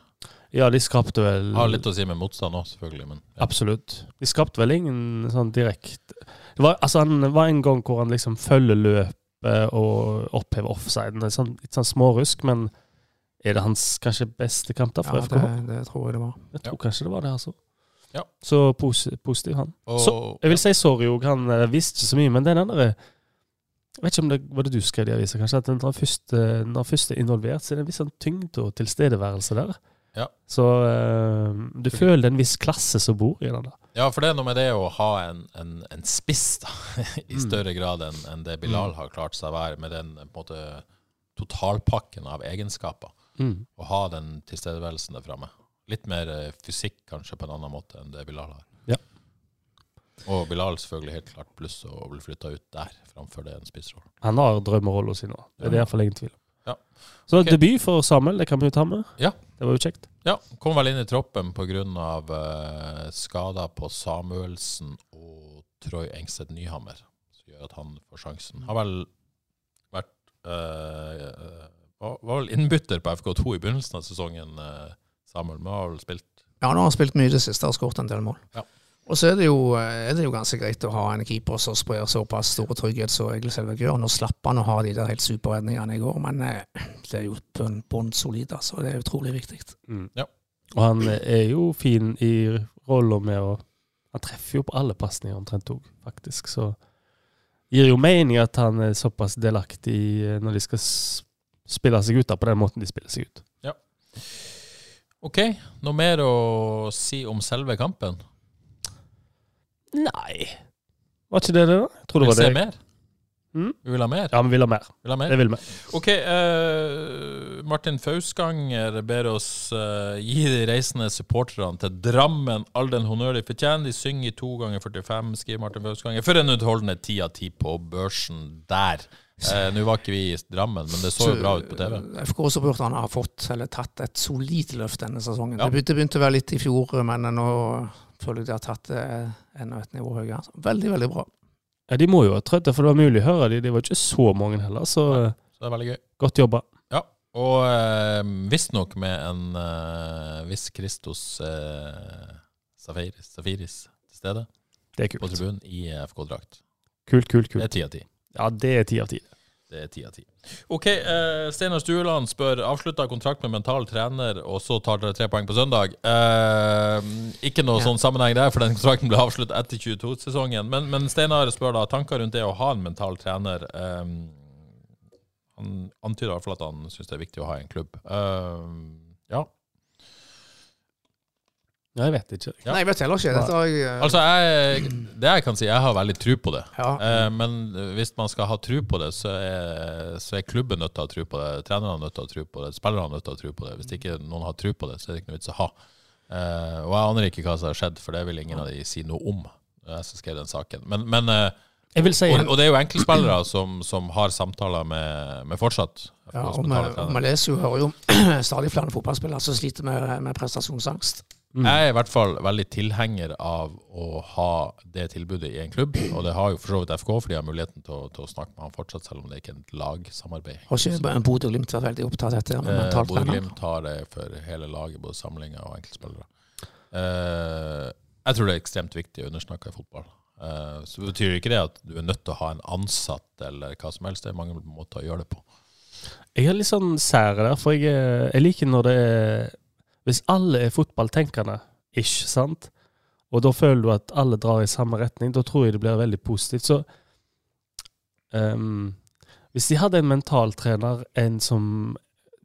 Ja, de skapte vel Har litt å si med motstand òg, selvfølgelig. Men ja. Absolutt. De skapte vel ingen sånn direkte det var, altså, Han var en gang hvor han liksom følger løpet og opphever offsiden. Er sånn, litt sånn smårusk, men er det hans kanskje beste kamp da for Ja, FK? det, det tror jeg det var. Jeg tror kanskje det var det, altså. Ja. Så posi positiv, han. Og, Så, jeg vil si sorry òg, han eh, visste ikke så mye, men det er den derre Jeg vet ikke om det var det du skrev i avisa, kanskje, at når han først, eh, når han først er involvert, så er det en viss sånn tyngde og tilstedeværelse der. Ja. Så uh, du føler en viss klasse som bor i den da. Ja, for det er noe med det å ha en, en, en spiss da, i Mm. større grad enn en det Bilal har klart seg å være, med den måte, totalpakken av egenskaper. Mm. Å ha den tilstedeværelsen der framme. Litt mer eh, fysikk kanskje på en annen måte enn det Bilal har. Ja. Og Bilal selvfølgelig helt klart pluss å bli flytta ut der, framfor det en spissrolle. Han har drømmerollen sin nå. Det er det iallfall ingen tvil om. Ja. Så okay. debut for Samuel, det kan vi jo ta med. Ja. Det var jo kjekt. Ja, kom vel inn i troppen pga. Uh, skader på Samuelsen og Troy Engstedt Nyhammer, som gjør at han får sjansen. Har vel vært uh, var, var vel innbytter på FK2 i begynnelsen av sesongen, uh, Samuel. Men har vel spilt Ja, nå har han spilt mye i det siste og skåret en del mål. Ja. Og så er det, jo, er det jo ganske greit å ha en keeper som sprer såpass stor trygghet som Egil Selvik gjør. Nå slapp han å ha de der helt superredningene i går, men eh, det er jo bånn bon solid, altså. Det er utrolig viktig. Ja. Og han er jo fin i rolla med å Han treffer jo på alle pasninger omtrent òg, faktisk. Så gir jo mening at han er såpass delaktig eh, når de skal spille seg ut da, på den måten de spiller seg ut. Ja. OK, noe mer å si om selve kampen? Nei Var ikke det det, da? Jeg tror det Vil var se det. mer? Mm? Vi vil ha mer? Ja, vi vil ha mer. Vil ha mer? Det vil vi. Ok, eh, Martin Fausganger ber oss eh, gi de reisende supporterne til Drammen all den honnør de fortjener. De synger i to ganger 45, skriver Martin Fausganger. For en utholdende ti av ti på børsen der. Eh, Nå var ikke vi i Drammen, men det så jo bra ut på TV. FK-supporterne har fått, eller tatt, et solid løft denne sesongen. Ja. Det begynte å være litt i fjor, men nå føler jeg de har tatt det enda et nivå høyere. Veldig, veldig bra. Ja, De må jo ha trøtt for det var mulig å høre de. Det var ikke så mange heller, så ja, Så det er veldig gøy. godt jobba. Ja, og eh, visstnok med en eh, viss Christos eh, Safiris, Safiris til stede Det er kult. på tribunen i FK-drakt. Kult, kult, kult. Det er ti av ti. Ja, det er ti av ti. Det er ti av ti. OK, uh, Steinar Stueland spør avslutta kontrakt med mental trener, og så tar dere tre poeng på søndag. Uh, ikke noe Ja. sånn sammenheng der, for den kontrakten ble avsluttet etter 22-sesongen. Men, men Steinar spør da tanker rundt det å ha en mental trener. Eh, han antyder i hvert fall at han syns det er viktig å ha en klubb. Eh. Ja, jeg vet ikke. Ja. Nei, jeg vet heller ikke. Dette har jeg eh, Altså, jeg, det jeg kan si, jeg har veldig tro på det. ja. Eh, men hvis man skal ha tro på det, så er, så er klubben nødt til å ha tro på det. Trenerne er nødt til å ha tro på det. Spillerne er nødt til å ha tro på det. Hvis ikke noen har tro på det, så er det ikke noe vits å ha. Eh, og jeg aner ikke hva som har skjedd, for det vil ingen av de si noe om. Jeg som skrev den saken. Men, men eh, Jeg vil si og, og det er jo enkeltspillere som, som har samtaler med, med fortsatt. Ja, og vi leser jo, hører jo stadig flere fotballspillere som sliter med, med prestasjonsangst. Jeg er i hvert fall veldig tilhenger av å ha det tilbudet i en klubb. Og det har jo for så vidt FK, for de har muligheten til å, til å snakke med han fortsatt, selv om det ikke er et lagsamarbeid. Har ikke Bodø-Glimt vært veldig opptatt av dette? Eh. Bodø-Glimt har det for hele laget, både samlinger og enkeltspillere. Eh, jeg tror det er ekstremt viktig å undersnakke i fotball. Eh, så betyr ikke det at du er nødt til å ha en ansatt eller hva som helst. Det er mange måter å gjøre det på. Jeg er litt sånn sære der, for jeg, er- jeg liker når det er Hvis alle er fotballtenkende, ish, sant, og da føler du at alle drar i samme retning, da tror jeg det blir veldig positivt. Så um, Hvis de hadde en mentaltrener, en som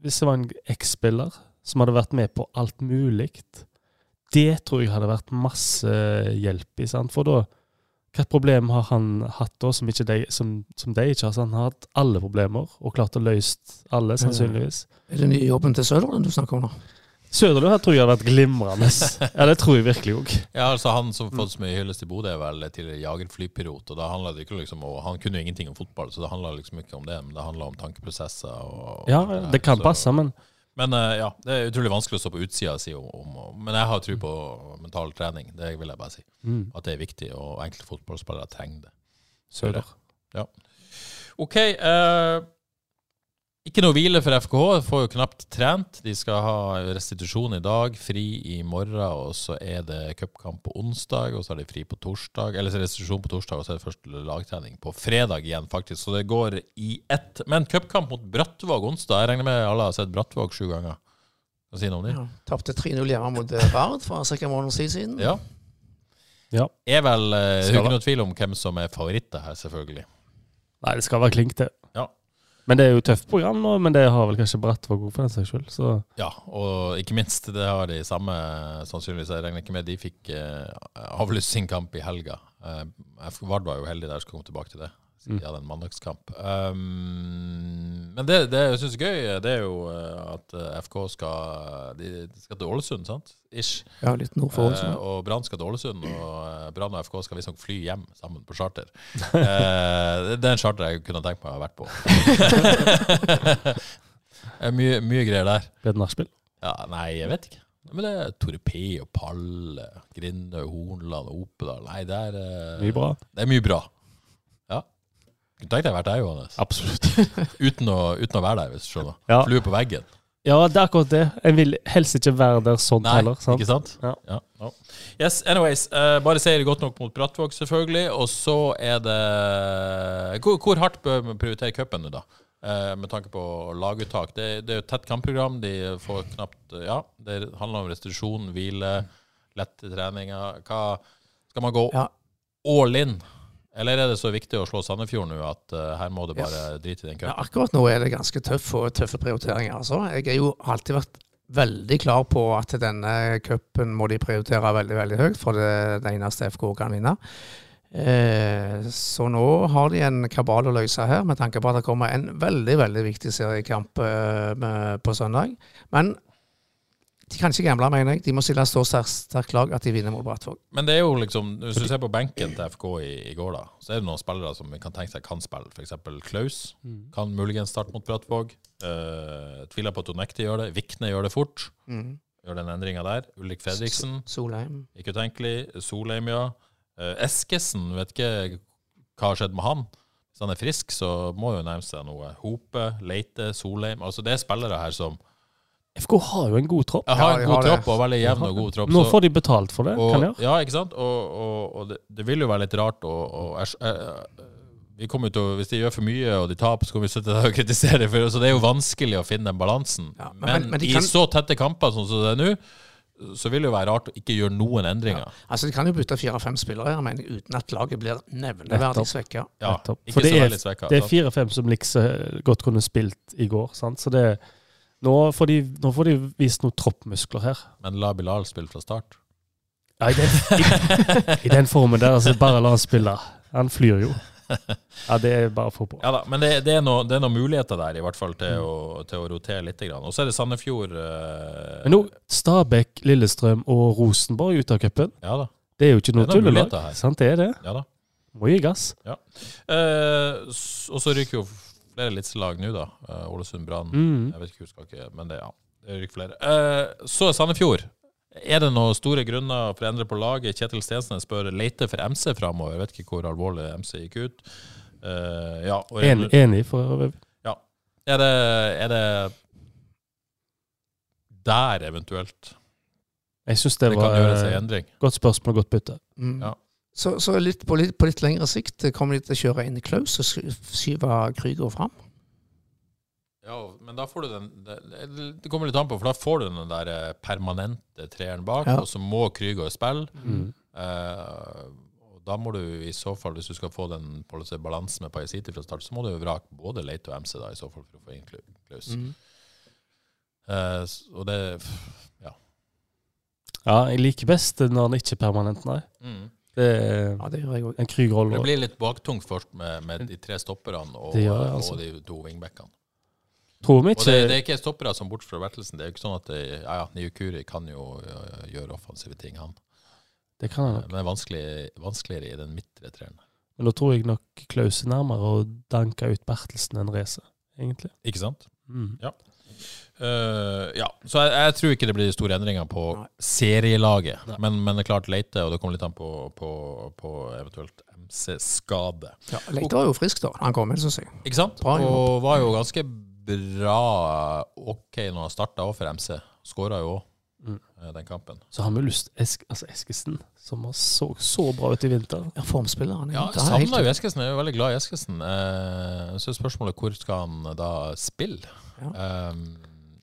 Hvis det var en eks-spiller som hadde vært med på alt mulig, det tror jeg hadde vært masse hjelp i, sant, for da hva problem har han hatt da som, de, som, som de ikke har? Så han har hatt alle problemer og klart å løse alle, sannsynligvis. Er det nye jobben til Søderlund du snakker om nå? Søderlund her tror jeg hadde vært glimrende. Ja, det tror jeg virkelig òg. Ja, altså Han som har fått så mye hyllest i Bodø, er vel tidligere jagerflypilot. og da det ikke liksom og Han kunne jo ingenting om fotball, så det handla liksom ikke om det. Men det handla om tankeprosesser. Og, og Ja, det kan så- passe, men Men eh, ja, det er utrolig vanskelig å stå på utsida og si om, om Men jeg har tro på mental trening. Det vil jeg bare si. mm, At det er viktig, og enkelte fotballspillere trenger det. Søder. Ja. OK. eh, ikke noe hvile for FKH. Får jo knapt trent. De skal ha restitusjon i dag, fri i morgen, og så er det cupkamp på onsdag, og så har de fri på torsdag. Eller så er det restitusjon på torsdag, og så er det første lagtrening på fredag igjen, faktisk. Så det går i ett. Men cupkamp mot Brattvåg onsdag. Jeg regner med alle har sett Brattvåg sju ganger. Kan du si noe om det? Ja. Tapte 3-0 hjemme mot eh, Vard for ca. en måneds tid siden. Ja. Ja. Er vel eh, er Skal jo ikke noe tvil om hvem som er favoritter her, selvfølgelig. Nei, det skal være klink, det. Men det er jo tøft program nå, men det har vel kanskje Brattvåg òg, for den saks skyld. Ja, og ikke minst, det har de samme sannsynligvis. Jeg regner ikke med de fikk eh, avlyst sin kamp i helga. Eh, Vard var jo heldig der, skal komme tilbake til det. Siden De en mandagskamp. Um, men det, det jeg syns er gøy, det er jo eh, at eh, FK skal De de skal til Ålesund, sant? Ish. Ja, litt nord for Ålesund. Ålesund. og Brann skal til Ålesund, og Brann og FK skal visstnok fly hjem sammen på charter. uh, det er en charter jeg kunne tenkt meg å ha vært på. Mye, mye greier der. Ble det nachspiel. Ja, nei, jeg vet ikke. Men det er Torpé og Palle, Grindøy, Hornland, Opedal Nei, det er, Mye bra. det er mye bra. Ja. tenkte jeg hadde vært der, Johannes. Absolutt. Uten å, uten å være der, hvis du skjønner. Ja. Flue på veggen. Ja, det er akkurat det. En vil helst ikke være der sånn Nei, heller. Sant? ikke sant? Ja. Ja. No. Yes, anyways. Uh, bare seier godt nok mot Brattvåg, selvfølgelig. Og så er det Hvor, hvor hardt bør vi prioritere cupen nå, da? Eh, med tanke på laguttak. Det, det er jo et tett kampprogram. De får knapt Ja, det handler om restitusjon, hvile, lette treninger. Hva Skal man gå Ja. all in? Eller er det så viktig å slå Sandefjord nå at uh, her må det bare drite i den Ja, akkurat nå er det ganske tøff og tøffe prioriteringer. Altså. Jeg har jo alltid vært veldig klar på at denne cupen må de prioritere veldig veldig høyt, for det er det eneste FK kan vinne. Eh, så nå har de en kabal å løse her, med tanke på at det kommer en veldig veldig viktig seriekamp eh, på søndag. Men de kan ikke gamble, mener jeg. De må stille så sterkt lag at de vinner mot Brattvåg. Men det er jo liksom, hvis du ser på benken til FK i, i går, da, så er det noen spillere som vi kan tenke seg kan spille. F.eks. Klaus kan muligens starte mot Brattvåg. Uh, tviler på at Onekti gjør det. Vikne gjør det fort. Mm. Gjør den endringa der. Ulrik Fredriksen, Solheim. ikke utenkelig. Solheim, ja. Uh, Eskesen, vet ikke hva har skjedd med han. Hvis han er frisk, så må jo nærme seg noe. Hope, Leite, Solheim. Altså Det er spillere her som FK har jo en god tropp. Jeg har en god har det. tropp, og veldig jevn og god tropp. Nå får de betalt for det, og, kan de. Ja, ikke sant? Og, og, og det, det vil jo være litt rart eh, vi kommer til å, Hvis de gjør for mye og de taper, så kommer vi sitte der og kritisere. For, så det er jo vanskelig å finne den balansen. Ja, men- men men- de i kan- så tette kamper sånn som det er nå, så vil det jo være rart å ikke gjøre noen endringer. Altså, De kan jo bytte fire-fem spillere her, men uten at laget blir nevneverdig svekka. Ja, ikke For det så er- veldig svekka. Det er sant? fire-fem som liksom godt kunne spilt i går. sant? Så det, nå, får de, nå får de vist noen troppmuskler her. Men la Bilal spille fra start. Ja, i, den, i, I den formen der, altså bare la han spille. Han flyr jo. Ja, det er bare å få på. Ja da, men det, det, er noen muligheter der, i hvert fall, til, å, til å rotere litt. Og så er det Sandefjord eh, Men nå, Stabæk, Lillestrøm og Rosenborg ute av cupen. Ja da. Det er jo ikke noe tullelag. Sant, det er det. Ja da. Må gi gass. Eh, s- og så ryker jo flere slag nå, da. Eh, Ålesund, Brann. Mm. Jeg vet ikke, husker ikke, men det, ja, det ryker flere. Eh, så er Sandefjord. Er det noen store grunner for å endre på laget? Kjetil Stensnes spør leter for MC framover. Vet ikke hvor alvorlig MC gikk ut. Eh, ja, og En, enig, for øvrig. er, det, er det der eventuelt Jeg syns det, det kan var eh, endring? godt spørsmål, godt bytte. Mm. Ja. Så, så litt, på, litt, på litt lengre sikt eh, kommer de til å kjøre inn i Klaus og sky- skyve Krüger fram. Ja, men da får du den Det, det kommer litt an på, for da får du den der eh, permanente treeren bak, Ja. og så må Krüger spille. Mm. Eh, og da må du i så fall, hvis du skal få den på å si, balansen med Pajasiti fra start, så må du jo vrake både Leite og MC da, i så fall for å få inn Klau- Klaus. Mm. Eh, og det Ja, jeg liker best når han ikke er permanent, nei. mm. Det er Ja, det gjør jeg òg. en Krüger-rolle. Det blir litt baktungt først med, med de tre stopperne og, Det gjør jeg, altså. og de to wingbackene. Tror vi Og det, det er ikke stoppere som bort fra Bertelsen. Det er jo ikke sånn at det, ja, ja, Niukuri kan jo gjøre offensive ting, han. Det kan han nok. Men det er vanskelig, vanskeligere i den midtre treeren. Men da tror jeg nok Klaus er nærmere å danke ut Bertelsen enn Race, egentlig. Ikke sant? Mm. Eh, ja, så jeg, jeg tror ikke det blir store endringer på Nei. serielaget. Nei. Men, men det er klart Leite, og det kommer litt an på, på, på eventuelt MC-skade. Ja, Leite var jo frisk da han kom inn, syns jeg. Ikke sant? Bra og var jo ganske bra ok når han starta òg for MC. Skåra jo òg Mm. den kampen. Så har vi lyst Esk, altså Eskesen, som har så, så bra ut i vinter. Ja, Formspiller. Han, er- Ja, jeg er savner jo Eskesen. Jeg er jo veldig glad i Eskesen. Eh, så er spørsmålet hvor skal han da spille? Eh,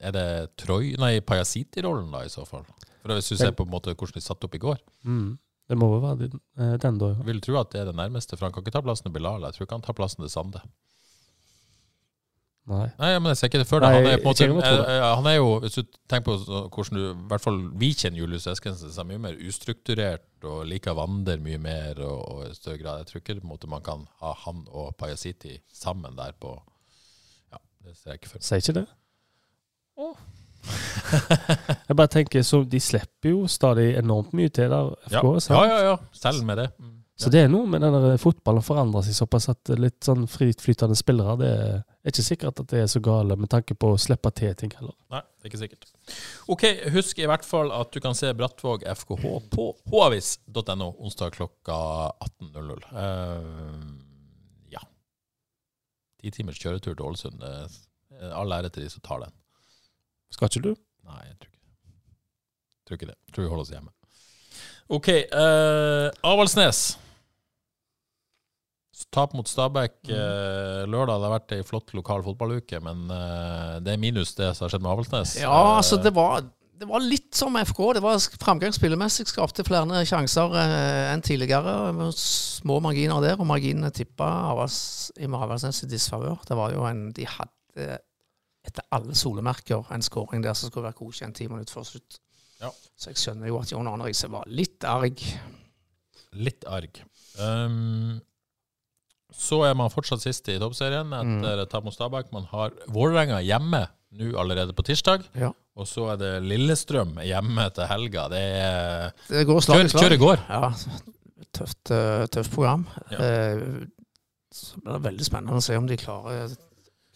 er det Troy Nei, Pajasiti-rollen, da, i så fall? For Hvis du ser på en måte hvordan de satte opp i går. Mm. Det må jo være den, eh, den da. ja. Vil tro at det er det nærmeste, for han kan ikke ta plassen til Bilal. Jeg tror ikke han tar plassen til Sande. Nei. Nei, men jeg ser ikke det før. Nei, Han er, på måte, det. eh, han er jo, hvis du tenker på hvordan du I hvert fall vi kjenner Julius Eskensen, så er mye mer ustrukturert og liker Wander mye mer og, og i større grad. Jeg tror ikke på måte, man kan ha han og Pajasiti sammen der på det ser jeg ikke for meg. Sier ikke det? jeg bare tenker, så De slipper jo stadig enormt mye til der, Ja, sant? ja, ja. ja. Selv med det. Så det er noe med den der fotballen forandrer seg såpass at litt sånn fritflytende spillere Det er ikke sikkert at det er så gale med tanke på å slippe til ting heller. Nei, det er ikke sikkert. Ok, Husk i hvert fall at du kan se Brattvåg FKH på havis.no onsdag klokka 18.00. Eh, ja. Ti timers kjøretur til Ålesund. All ære til de som tar den. Skal ikke du? Nei, jeg tror ikke det. Tror ikke det. Tror vi holder oss hjemme. OK. Uh, Avaldsnes. Tap mot Stabæk uh, lørdag. Det har vært ei flott lokal fotballuke, men uh, det er minus det som har skjedd med Avaldsnes. Ja, altså det var, det var litt som FK. Det var framgang spillemessig. Skapte flere sjanser eh, enn tidligere. med Små marginer der, og marginene tippa i Avaldsnes i disfavør. Det var jo en De hadde etter alle solemerker en skåring der som skulle vært godkjent ti minutter før slutt. Ja. Så jeg skjønner jo at John Arne Riise var litt arg. Litt arg. Um, så er man fortsatt sist i toppserien etter mm. tap mot Stabæk. Man har Vålerenga hjemme nå allerede på tirsdag. Ja. Og så er det Lillestrøm hjemme til helga. Det er Det går slag i slag. Kjøret går. Ja, tøft, eh, tøft program. Ja. Eh, Så blir det veldig spennende å se om de klarer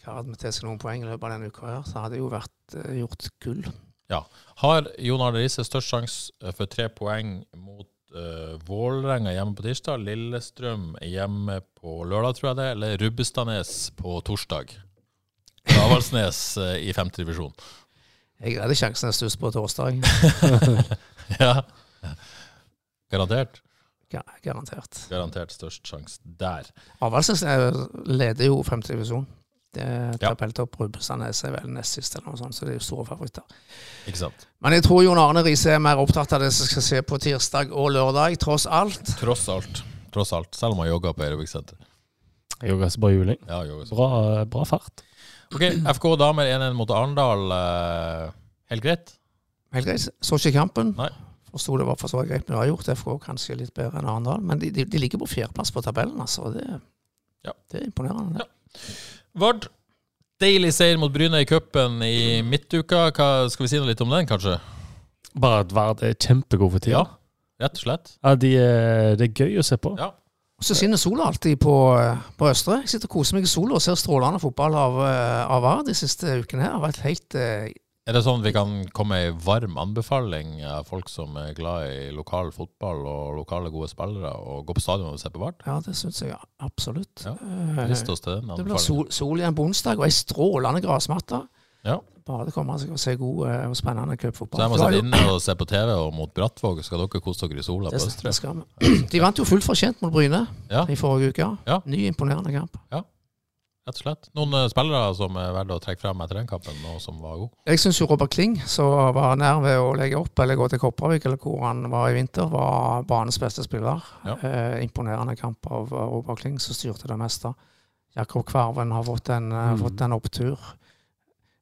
klarer med til seg noen poeng i løpet av denne uka. her. Så hadde det jo vært eh, gjort gull. Ja. Har Jon Arne Riise størst sjanse for tre poeng mot uh, Vålerenga hjemme på tirsdag? Lillestrøm hjemme på lørdag, tror jeg det, eller Rubbestadnes på torsdag? Avaldsnes uh, i femte divisjon. Jeg greide sjansen er størst på torsdag. ja. Garantert. Ja, Garantert. Garantert størst sjanse der. Avaldsnes eh, leder jo femte divisjon. Det er Ja. Tabelltopp Rubbestadnes er vel nest sist, eller noe sånt, så det er jo store favoritter. Ikke sant? Men jeg tror Jon Arne Riise er mer opptatt av det som skal skje på tirsdag og lørdag, tross alt. Tross alt. Tross alt. Selv om han jogger på Aerobic-senter. så bra juling. Ja, jogger. Bra, bra fart. Ok, FK damer 1-1 mot Arendal. eh, helt greit? Helt greit. Så ikke kampen. Nei. forsto det var for så greit, men det har gjort FK kanskje litt bedre enn Arendal. Men de, de, de ligger på fjerdeplass på tabellen, altså. Det, Ja. det er imponerende. Ja. Vard. Deilig seier mot Bryne i cupen i midtuka. Hva, skal vi si noe litt om den, kanskje? Bare at Vard er kjempegod for tida. Ja, rett og slett. Ja, de, er- det er gøy å se på. Ja. Så skinner sola alltid på, eh, på Østre. Jeg sitter og koser meg i sola og ser strålende fotball av, eh, av VAR de siste ukene her. Det har vært helt eh, Er det sånn at vi kan komme med ei varm anbefaling av folk som er glad i lokal fotball og lokale gode spillere, og gå på stadion og se på Vard? Ja, det syns jeg absolutt. Ja, Eh, det blir sol, sol igjen på onsdag og ei strålende gressmatte. Ja. Bare det kommer seg å se god eh, og spennende Så cupfotball. jeg må sette inn og se på TV og mot Brattvåg. Skal dere kose dere i sola på Østre? det skal vi. De vant jo fullt fortjent mot Bryne Ja, i forrige uke. Ja. Ny, imponerende kamp. rett og slett. Noen eh, spillere som er verdt å trekke frem etter den kampen, og som var god? Jeg syns jo Robert Kling, som var nær ved å legge opp eller gå til Kopervik, eller hvor han var i vinter, var banens beste spiller. Ja. Eh, imponerende kamp av av Robert Kling, som styrte det meste. Jakob Kvarven har fått en, eh, Mm. fått en opptur.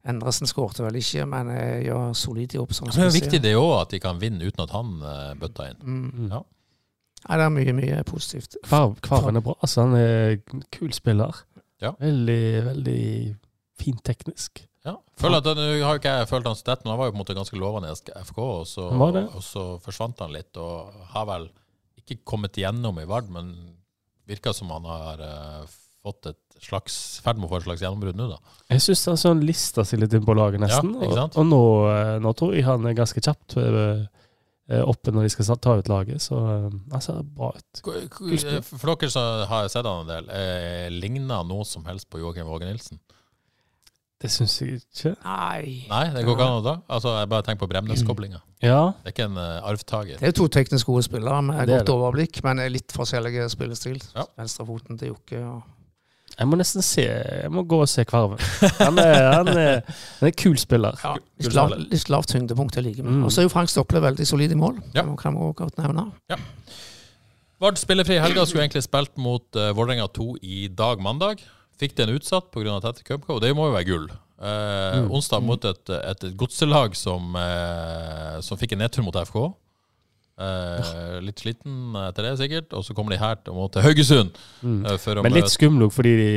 Endresen skårte vel ikke, men eh, gjør solid jobb. som Det er viktig det òg, at de kan vinne uten at han eh, bøtta inn. Mm. Ja. Nei, det er mye, mye positivt. Kvar- Kvarven er bra. Altså, han er kul spiller. Ja. Veldig, veldig fint teknisk. Ja. Føler at Nå har ikke jeg følt han stett, men han var jo på en måte ganske lovende i FK, og så, Han og så forsvant han litt, og har vel ikke kommet igjennom i Vard, men virker som han har uh, fått et slags ferd med å få et slags gjennombrudd nå, da. Jeg syns han sånn lista seg litt inn på laget, nesten. Ja, ikke sant? og og nå, eh, nå tror jeg han er ganske kjapt eh, eh, oppe når de skal ta ut laget. Så han ser bra ut. For dere som har sett han en del, eh, ligner han noe som helst på Joakim Våge Nilsen? Det syns jeg ikke. Nei. Nei, det går ikke an å da? Altså, jeg bare tenker på Bremnes-koblinga. Ja, Det er ikke en uh, arvtaker. Det er to teknisk gode spillere med godt overblikk, men litt forskjellige spillestil. Ja. Venstrefoten til Jokke. Og jeg må nesten se Jeg må gå og se Kvarven. Han er, han er, han er en kul spiller. Ja, litt, lav, litt lavt tyngdepunkt til like med. Mm. Og så er jo Frank Stokle veldig solid i mål. Ja. Det kan vi også godt nevne. Vard spillefri helga skulle egentlig spilt mot uh, Vålerenga 2 i dag mandag. Fikk den utsatt pga. tette cupkamp, og det må jo være gull. Uh, Mm. Onsdag mot et, et, et godselag som, uh, som fikk en nedtur mot FK. Eh, litt sliten etter det, sikkert. Og så kommer de her til, til Haugesund. Mm. eh, Men litt skummel òg, fordi de,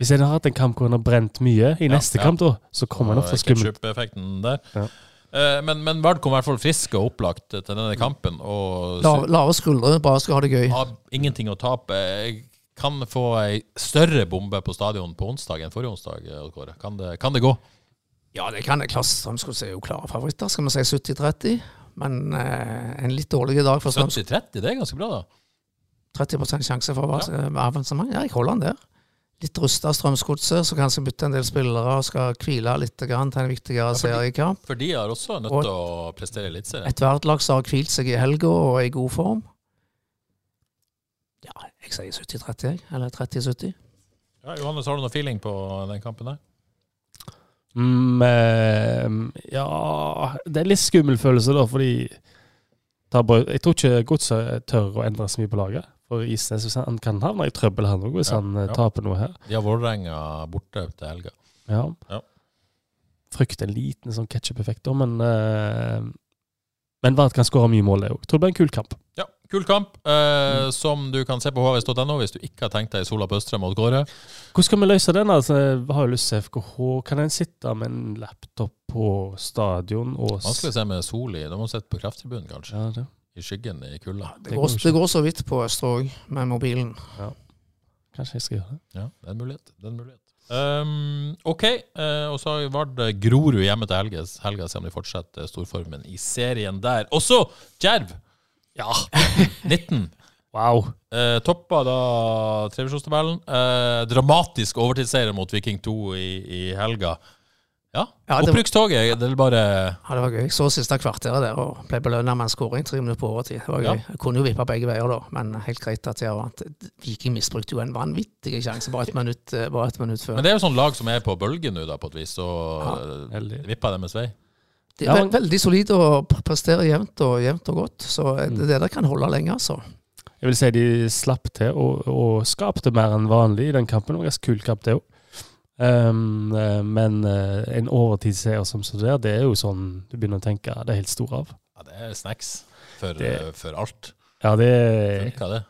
hvis en har hatt en kamp hvor en har brent mye, i Ja, neste ja. kamp da, så kommer en ofte skummel. Ja. Eh, men, men Vard kom i hvert fall frisk og opplagt til denne kampen. Og Lave, lave skuldre, bare skal ha det gøy. har ingenting å tape. Jeg kan få ei større bombe på stadion på onsdag enn forrige onsdag. Odd Kåre. Kan det, kan det gå? Ja, det kan det. Klasse Strømsgods er jo klare favoritter. Skal vi si 70-30? Men eh, en litt dårlig dag for Strømsgods. 70-30, det er ganske bra, da. 30 sjanse for ja. avansement. Ja, jeg holder den der. Litt rusta Strømsgodset, så kanskje bytter en del spillere og skal hvile litt til en viktigere fordi- seriekamp. For de har også nødt til å prestere litt Eliteserien. Ethvert lag som har hvilt seg i helga og er i god form. Ja, jeg sier 70-30, jeg. Eller 30-70. Ja, Johannes, har du noe feeling på den kampen der? Mm, eh, ja Det er litt skummel følelse, da, fordi Jeg tror ikke Godset tør å endre så mye på laget. For Isnes han kan havne i trøbbel her nå, hvis Ja, han eh, ja. taper noe her. De har Vålerenga borte til helga. Ja. Ja. Frykter en liten sånn ketsjup-effekt, da, men eh, Men Vard kan skåre mye mål, det òg. Tror det blir en kul kamp. Ja, Kul kamp, eh, som du kan se på hvs.no hvis du ikke har tenkt deg Sola på Østre mot Kåre. Hvordan skal vi løse den? Altså, jeg har jo lyst til FKH. Kan en sitte med en laptop på stadion og Vanskelig å se med sol i. Da må du sitte på krafttribunen, kanskje. Ja, det. I skyggen i kulda. Det går, det går så vidt på Østre òg, med mobilen. Kanskje jeg skal gjøre det. Ja, det er en mulighet. Det er en mulighet. Um, OK, uh, og så har vi Vard eh, Grorud hjemme til helga. Helga se om de fortsetter storformen i serien der. Også Djerv! Ja, 19. Wow. Eh, toppa da trevisjonstabellen. Eh, dramatisk overtidsseier mot Viking 2 i, i helga. Ja, Ja, Opprykkstoget. Det bare Ja, det var gøy. Jeg så siste kvarteret der og ble belønna med en skåring tre minutter på overtid. Det var gøy. Ja. Jeg kunne jo vippa begge veier, da, men helt greit at jeg vant. Viking misbrukte jo en vanvittig sjanse bare et minutt, eh, bare et minutt før. Men det er jo sånn lag som er på bølgen nå, da, på et vis. Så Ja, vippa deres vei. De Ja, er men- veldig solide og prestere presterer jevnt og, jevnt og godt. Så det, Mm. det der kan holde lenge, altså. Jeg vil si de slapp til og, og skapte mer enn vanlig i den kampen. Det var ganske kul kamp, det òg. Um, eh, men eh, en overtidsseier som så der, det er jo sånn du begynner å tenke det er helt stor av. Ja, det er snacks. for, Det- for alt. Ja, det er det?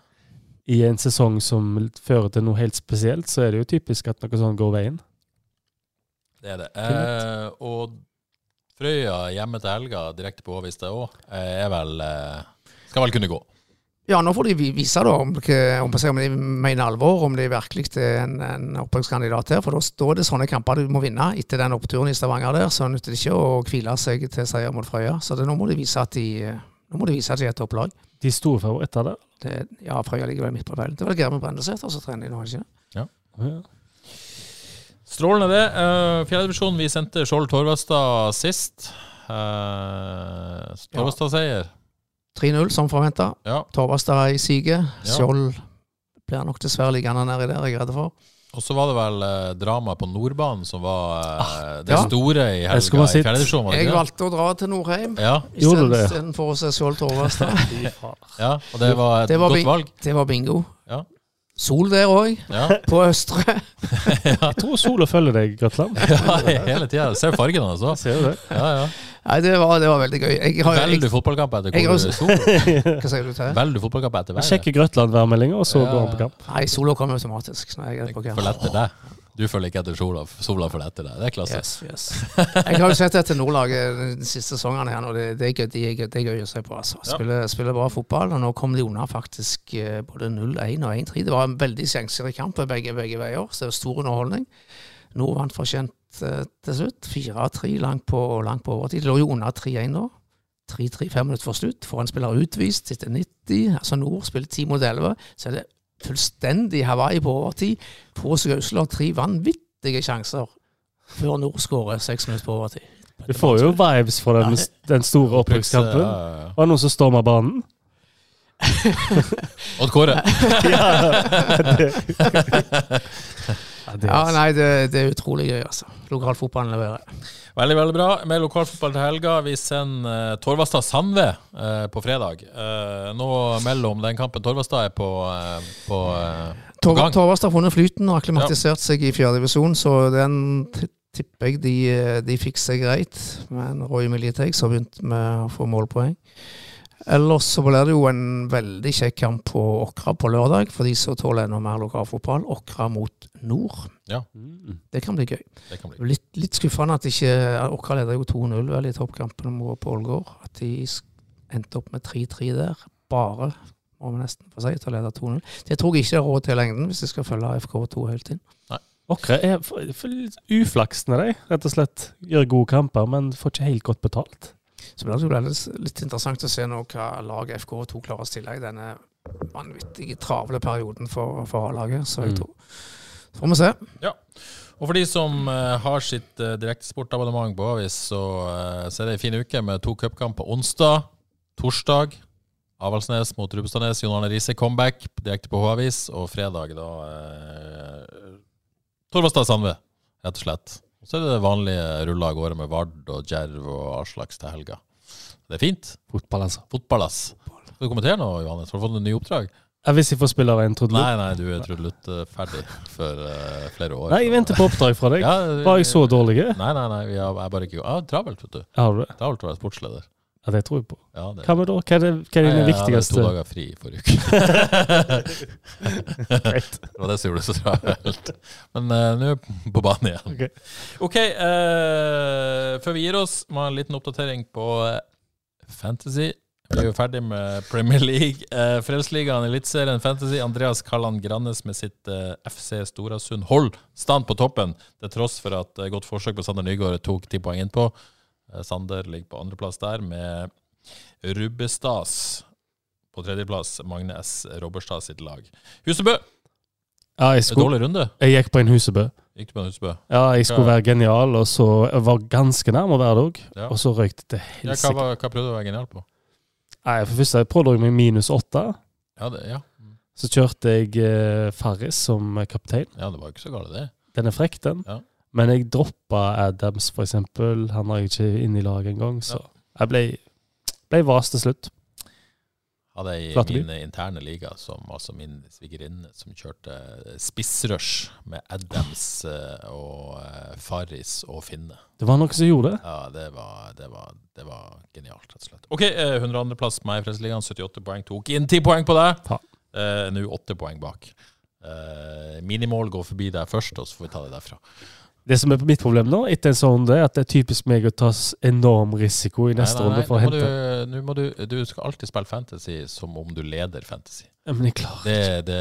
I en sesong som fører til noe helt spesielt, så er det jo typisk at noe sånt går veien. Det er det. Eh, og Frøya hjemme til helga, direkte på Åvis det òg, er vel eh, Skal vel kunne gå. Ja, nå får de vise da om, om, om de mener alvor, om de virkelig er en, en opprykkskandidat her. For da står det sånne kamper du må vinne etter den oppturen i Stavanger der. Så nytter det ikke å hvile seg til seier mot Frøya. Så det, nå må de vise at de nå må de vise at de er et topplag. De store favoritter der. Det, ja, Frøya ligger vel midt på tabellen. Det var Germund Brendesæter som trener i nå, ikke det? Ja. Strålende, det. Uh, Fjerdedivisjon, vi sendte Skjold Torvastad sist. Uh, Torvastad-seier. 3-0 som forventa. Ja. Torvastad i siget. Ja. Skjold blir nok dessverre liggende nedi der, jeg er redd for. Og så var det vel eh, drama på Nordbanen som var eh, det ja. store i helga i fjerdedivisjon. Jeg valgte å dra til Nordheim Ja, istedenfor å se Skjold Torvastad. ja, og det var et Det var godt valg. Det var bingo. Ja. Sol der òg, Ja, på Østre. Jeg tror sola følger deg, Grøtland. ja hele tida. Ser fargen hans òg. Ser du det? Ja, ja. Nei, det var, det var veldig gøy. Jeg har, Velger du fotballkamp etter hvor også, sol? hva sier du til? Velger du fotballkamp etter været? sjekker Grøtland værmeldinga, og så Ja, går han på kamp. Nei, sola kommer automatisk. Når jeg er på Følger etter deg. Du følger ikke etter sola, sola for dette. Det er klasse. Yes, yes. Jeg har jo sett etter Nordlaget de siste sesongene her og Det, det, er gøy, det, er gøy, å se på. altså. Ja. Spiller, spiller bra fotball, og nå kom de unna faktisk eh, både 0-1 og 1-3. Det var en veldig sjanserik kamp begge, begge veier, så det var stor underholdning. Nord vant fortjent eh, til slutt. 4-3 langt på, langt på overtid. De lå jo under 3-1 da. 3-3 fem minutter for slutt. Får en spiller utvist etter 90. Altså Nord spiller 10 mot 11. Så er det fullstendig Hawaii på overtid. På Gausler tre vanvittige sjanser før Nord skårer seks minutter på overtid. Du får jo vibes fra den, den store opprykkskampen. Var det noen som storma banen? Odd Kåre. Ja, det Ja, er nei, det, det er utrolig gøy, altså. Lokalfotballen leverer. Veldig, veldig bra. Med lokalfotball til helga. Vi sender uh, Torvastad Sandve eh, på fredag. Eh, nå mellom den kampen Torvastad er på, uh, på eh, Tor gang. Torvastad har funnet flyten og akklimatisert seg i fjerdedivisjon, så den tipper jeg de, de fikser greit. Men Roy Militex har begynt med å få målpoeng. Ellers så blir det jo en veldig kjekk kamp på Åkra på lørdag, for de som tåler enda mer lokalfotball. Åkra mot Nord. Mm. Det kan bli gøy. Kan bli. Litt, litt skuffende at ikke Åkra leder jo 2-0 vel i toppkampen på Ålgård. At de endte opp med 3-3 der. Bare, må vi nesten få si, til å lede 2-0. Det tror jeg ikke er råd til lengden, hvis de skal følge FK2 helt inn. Åkra er for, for litt uflaksende, de, rett og slett. Gjør gode kamper, men får ikke helt godt betalt. Så det blir litt, interessant å se nå hva laget FK2 klarer å stille i denne vanvittige travle perioden for, for A-laget. Så jeg Mm. tror Så får vi se. Ja. Og for de som eh, har sitt uh, direktesportabonnement på Avis, så, eh, så er det en fin uke med to cupkamper onsdag, torsdag. Avaldsnes mot Rubestadnes. Jon Arne Riise comeback direkte på H-avis. Og fredag, da eh, Torvastad Sandve, rett og slett. Så er det det vanlige rulla av gårde med Vard og Djerv og all slags til helga. Det er fint. Fotball, altså. Fotball, ass. Skal du kommentere noe, Johannes? Har du fått en ny oppdrag? Ja, hvis jeg får spille av en trudelutt? Nei, nei, du er trudelutt eh, ferdig for uh, flere år. Nei, jeg venter på oppdrag fra deg. Ja, Var jeg så dårlig? Nei, nei, nei. Vi har, jeg er bare ikke Ja, travelt, vet du. Har du det? Travelt å være sportsleder. Ja, det tror jeg på. Ja, det, Hva med da? Hva er, det, hva er Nei, viktigste? jeg hadde to dager fri forrige uke. det var det som gjorde det så travelt. Men uh, nå er vi på banen igjen. Ok. okay uh, før vi gir oss, må jeg ha en liten oppdatering på eh, Fantasy. Vi er jo ferdig med Premier League. Eh, Frelsesligaen, Eliteserien, Fantasy. Andreas Kalland Grannes med sitt eh, FC Storasund hold stand på toppen, til tross for at eh, godt forsøk på Sander Nygaard tok ti poeng innpå. Eh, Sander ligger på andreplass der, med Rubbestas på tredjeplass. Magne S. Robberstad sitt lag. Husebø, Ja, jeg, skulle, dårlig runde. jeg gikk på en Husebø. Gikk du på en Husebø? Ja, jeg skulle være genial, og så jeg var ganske nærme å være det òg. Ja. Og så røyk det til Ja, hva, helsike. var- hva prøvde du å være genial på? Nei, for først jeg pådro jeg meg minus åtte. Ja, det, ja. Så kjørte jeg eh, Farris som kaptein. ja, det var jo ikke så galt, det. Den er frekk, den. Ja. Men jeg droppa Adams, for eksempel. Han har jeg ikke inne i laget engang, så jeg ble, ble vas til slutt. Hadde ei i min interne liga, som, altså min svigerinne, som kjørte spissrush med Adams eh, og eh, Farris og Finne. Det var noen som gjorde det. Ja, det var, det var, det var genialt, rett og slett. OK, eh, 102.-plass på meg i Frelsesligaen. 78 poeng. Tok inn 10 poeng på deg. Eh, Nå 8 poeng bak. Eh, minimål går forbi deg først, og så får vi ta det derfra. Det som er mitt problem nå, etter en sånn runde, er at det er typisk meg å ta enorm risiko i neste runde for å hente. du, må du, du skal alltid spille fantasy som om du leder fantasy. Ja, men jeg klarer Det, det,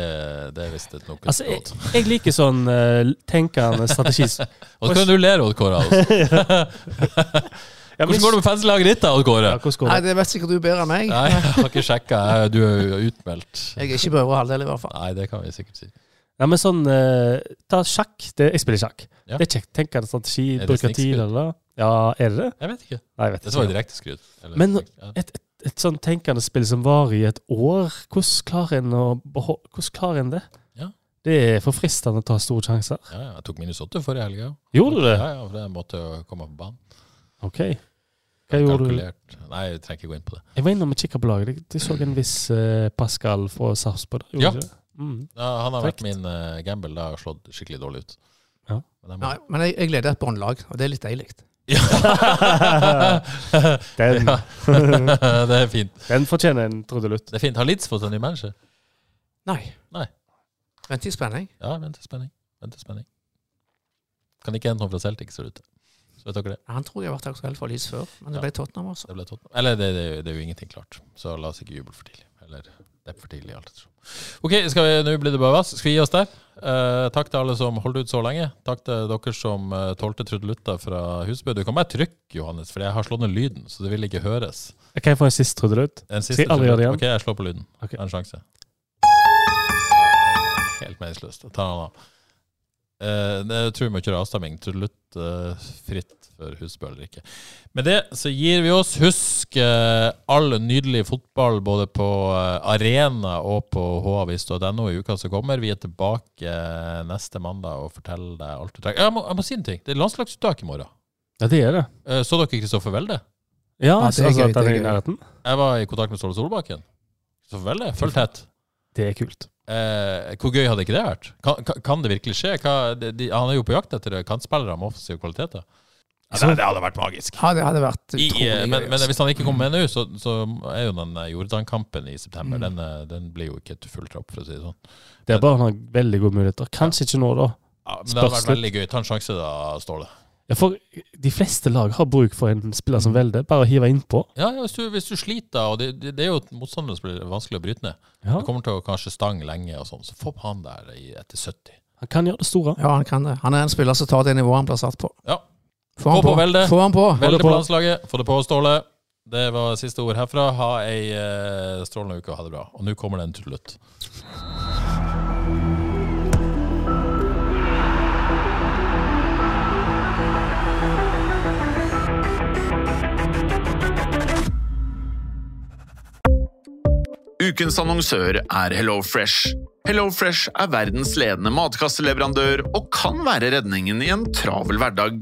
det er visst et noe Altså, jeg, jeg liker sånn uh, tenkende strategi. Og så kan du le, Odd Kåre. Altså. Ja, Hvordan går det med fanslaget ditt, da, Odd Kåre? Ja, Nei, det? det vet sikkert du bedre enn meg. Nei, jeg har ikke sjekka. Du er jo utmeldt. Jeg er ikke på øvre halvdel, i hvert fall. Nei, det kan vi sikkert si. Nei, men sånn eh, Ta sjakk. Det, jeg spiller sjakk. Ja. Det er kjekt. Tenkende strategi, Er det bruke tid eller Ja, er det det? Jeg vet ikke. Nei, jeg vet Dette var jo ikke. direkteskrudd. Eller- Men- ja. Et, et, et sånn tenkende spill som varer i et år, hvordan klarer en å beho- Hvordan klarer en det? Ja. Det er forfristende å ta store sjanser. Ja, ja, jeg tok minus åtte forrige helg. Ja. Gjorde du det? Ja, ja, for jeg måtte jo komme på banen. OK. Hva gjorde du? Kalkulert. Nei, jeg trenger ikke gå inn på det. Jeg var innom og kikka på laget. Jeg, jeg så en viss eh, Pascal fra Sarpsborg. gjorde Ja. du det? Mm. Ja, han har Frekt. vært min uh, gamble. Det har slått skikkelig dårlig ut. Ja. Men må- Nei, men jeg, jeg leder et båndlag, og det er litt deilig. Den, Ja. det er fint. den fortjener en trudelutt. Det er fint. Har Leeds fått en ny manager? Nei. Nei. Vent i spenning. Ja, vent til spenning. Vent i spenning. Kan ikke hente noen fra Celtic, ser det ut til. Vet dere det. Han tror jeg har vært aktuell for Leeds før, men det Ja. ble Tottenham, også. Det ble Tottenham. Eller det, det, det er jo ingenting klart, så la oss ikke juble for tidlig. Eller det er for tidlig, alt. OK, skal vi, nå blir det bare vass. Skal vi gi oss der? Eh, takk til alle som holdt ut så lenge. Takk til dere som uh, tålte trudelutter fra Husbø. Du kan bare trykke, Johannes, for jeg har slått ned lyden, så det vil ikke høres. Kan jeg få en siste trudelutt? En Skal jeg aldri gjøre det igjen? Ok, jeg slår på lyden. Okay. Jeg har en sjanse. Helt meningsløst. Ta den av. Eh, det tror jeg må kjøre avstemning. Trudelutt eh, fritt for Husbø eller ikke. Med det så gir vi oss. Husk eh, all nydelig fotball både på eh, arena og på havis.no i uka som kommer. Vi er tilbake eh, neste mandag og forteller deg alt du trenger. Jeg må, jeg må si en ting. Det er landslagsuttak i morgen. Ja, det er det. Eh, så dere Kristoffer Welde? Ja, Ja, det er altså gøy, det er gøy. Jeg var i kontakt med Ståle Solbakken. Kristoffer Welde, følg tett. Det er kult. Eh, hvor gøy hadde ikke det vært? Kan, kan, kan det virkelig skje? Hva, de, de, han er jo på jakt etter kantspillere med offensive kvaliteter. Ja, det, det hadde vært magisk. Ja, det hadde vært I, eh, men, men altså. hvis han ikke kommer med nå, så, så er jo den eh, Jordan-kampen i september Mm. den, eh, den blir jo ikke til full trapp, for å si det sånn. Det er bare han har veldig gode muligheter. Kanskje ikke nå, da. Ja, men det hadde vært veldig gøy. Ta en sjanse da, Ståle. Ja, for de fleste lag har bruk for en spiller som velger. Bare å hive innpå. Ja, ja hvis, du, hvis du sliter, og det, det, det er jo et som blir vanskelig å bryte ned. Ja, Det kommer til å kanskje stang lenge og sånn, så få på han der i, etter 70. han kan gjøre det store. Ja, han kan det. Han er en spiller som tar det nivået han blir satt på. Ja. Få han på på. Velde. Få han på. Velde på. landslaget. Få det på, Ståle. Det var siste ord herfra. Ha ei eh, strålende uke og ha det bra. Og nå kommer det en trudelutt. Ukens annonsør er HelloFresh. HelloFresh er verdens ledende matkasseleverandør og kan være redningen i en travel hverdag.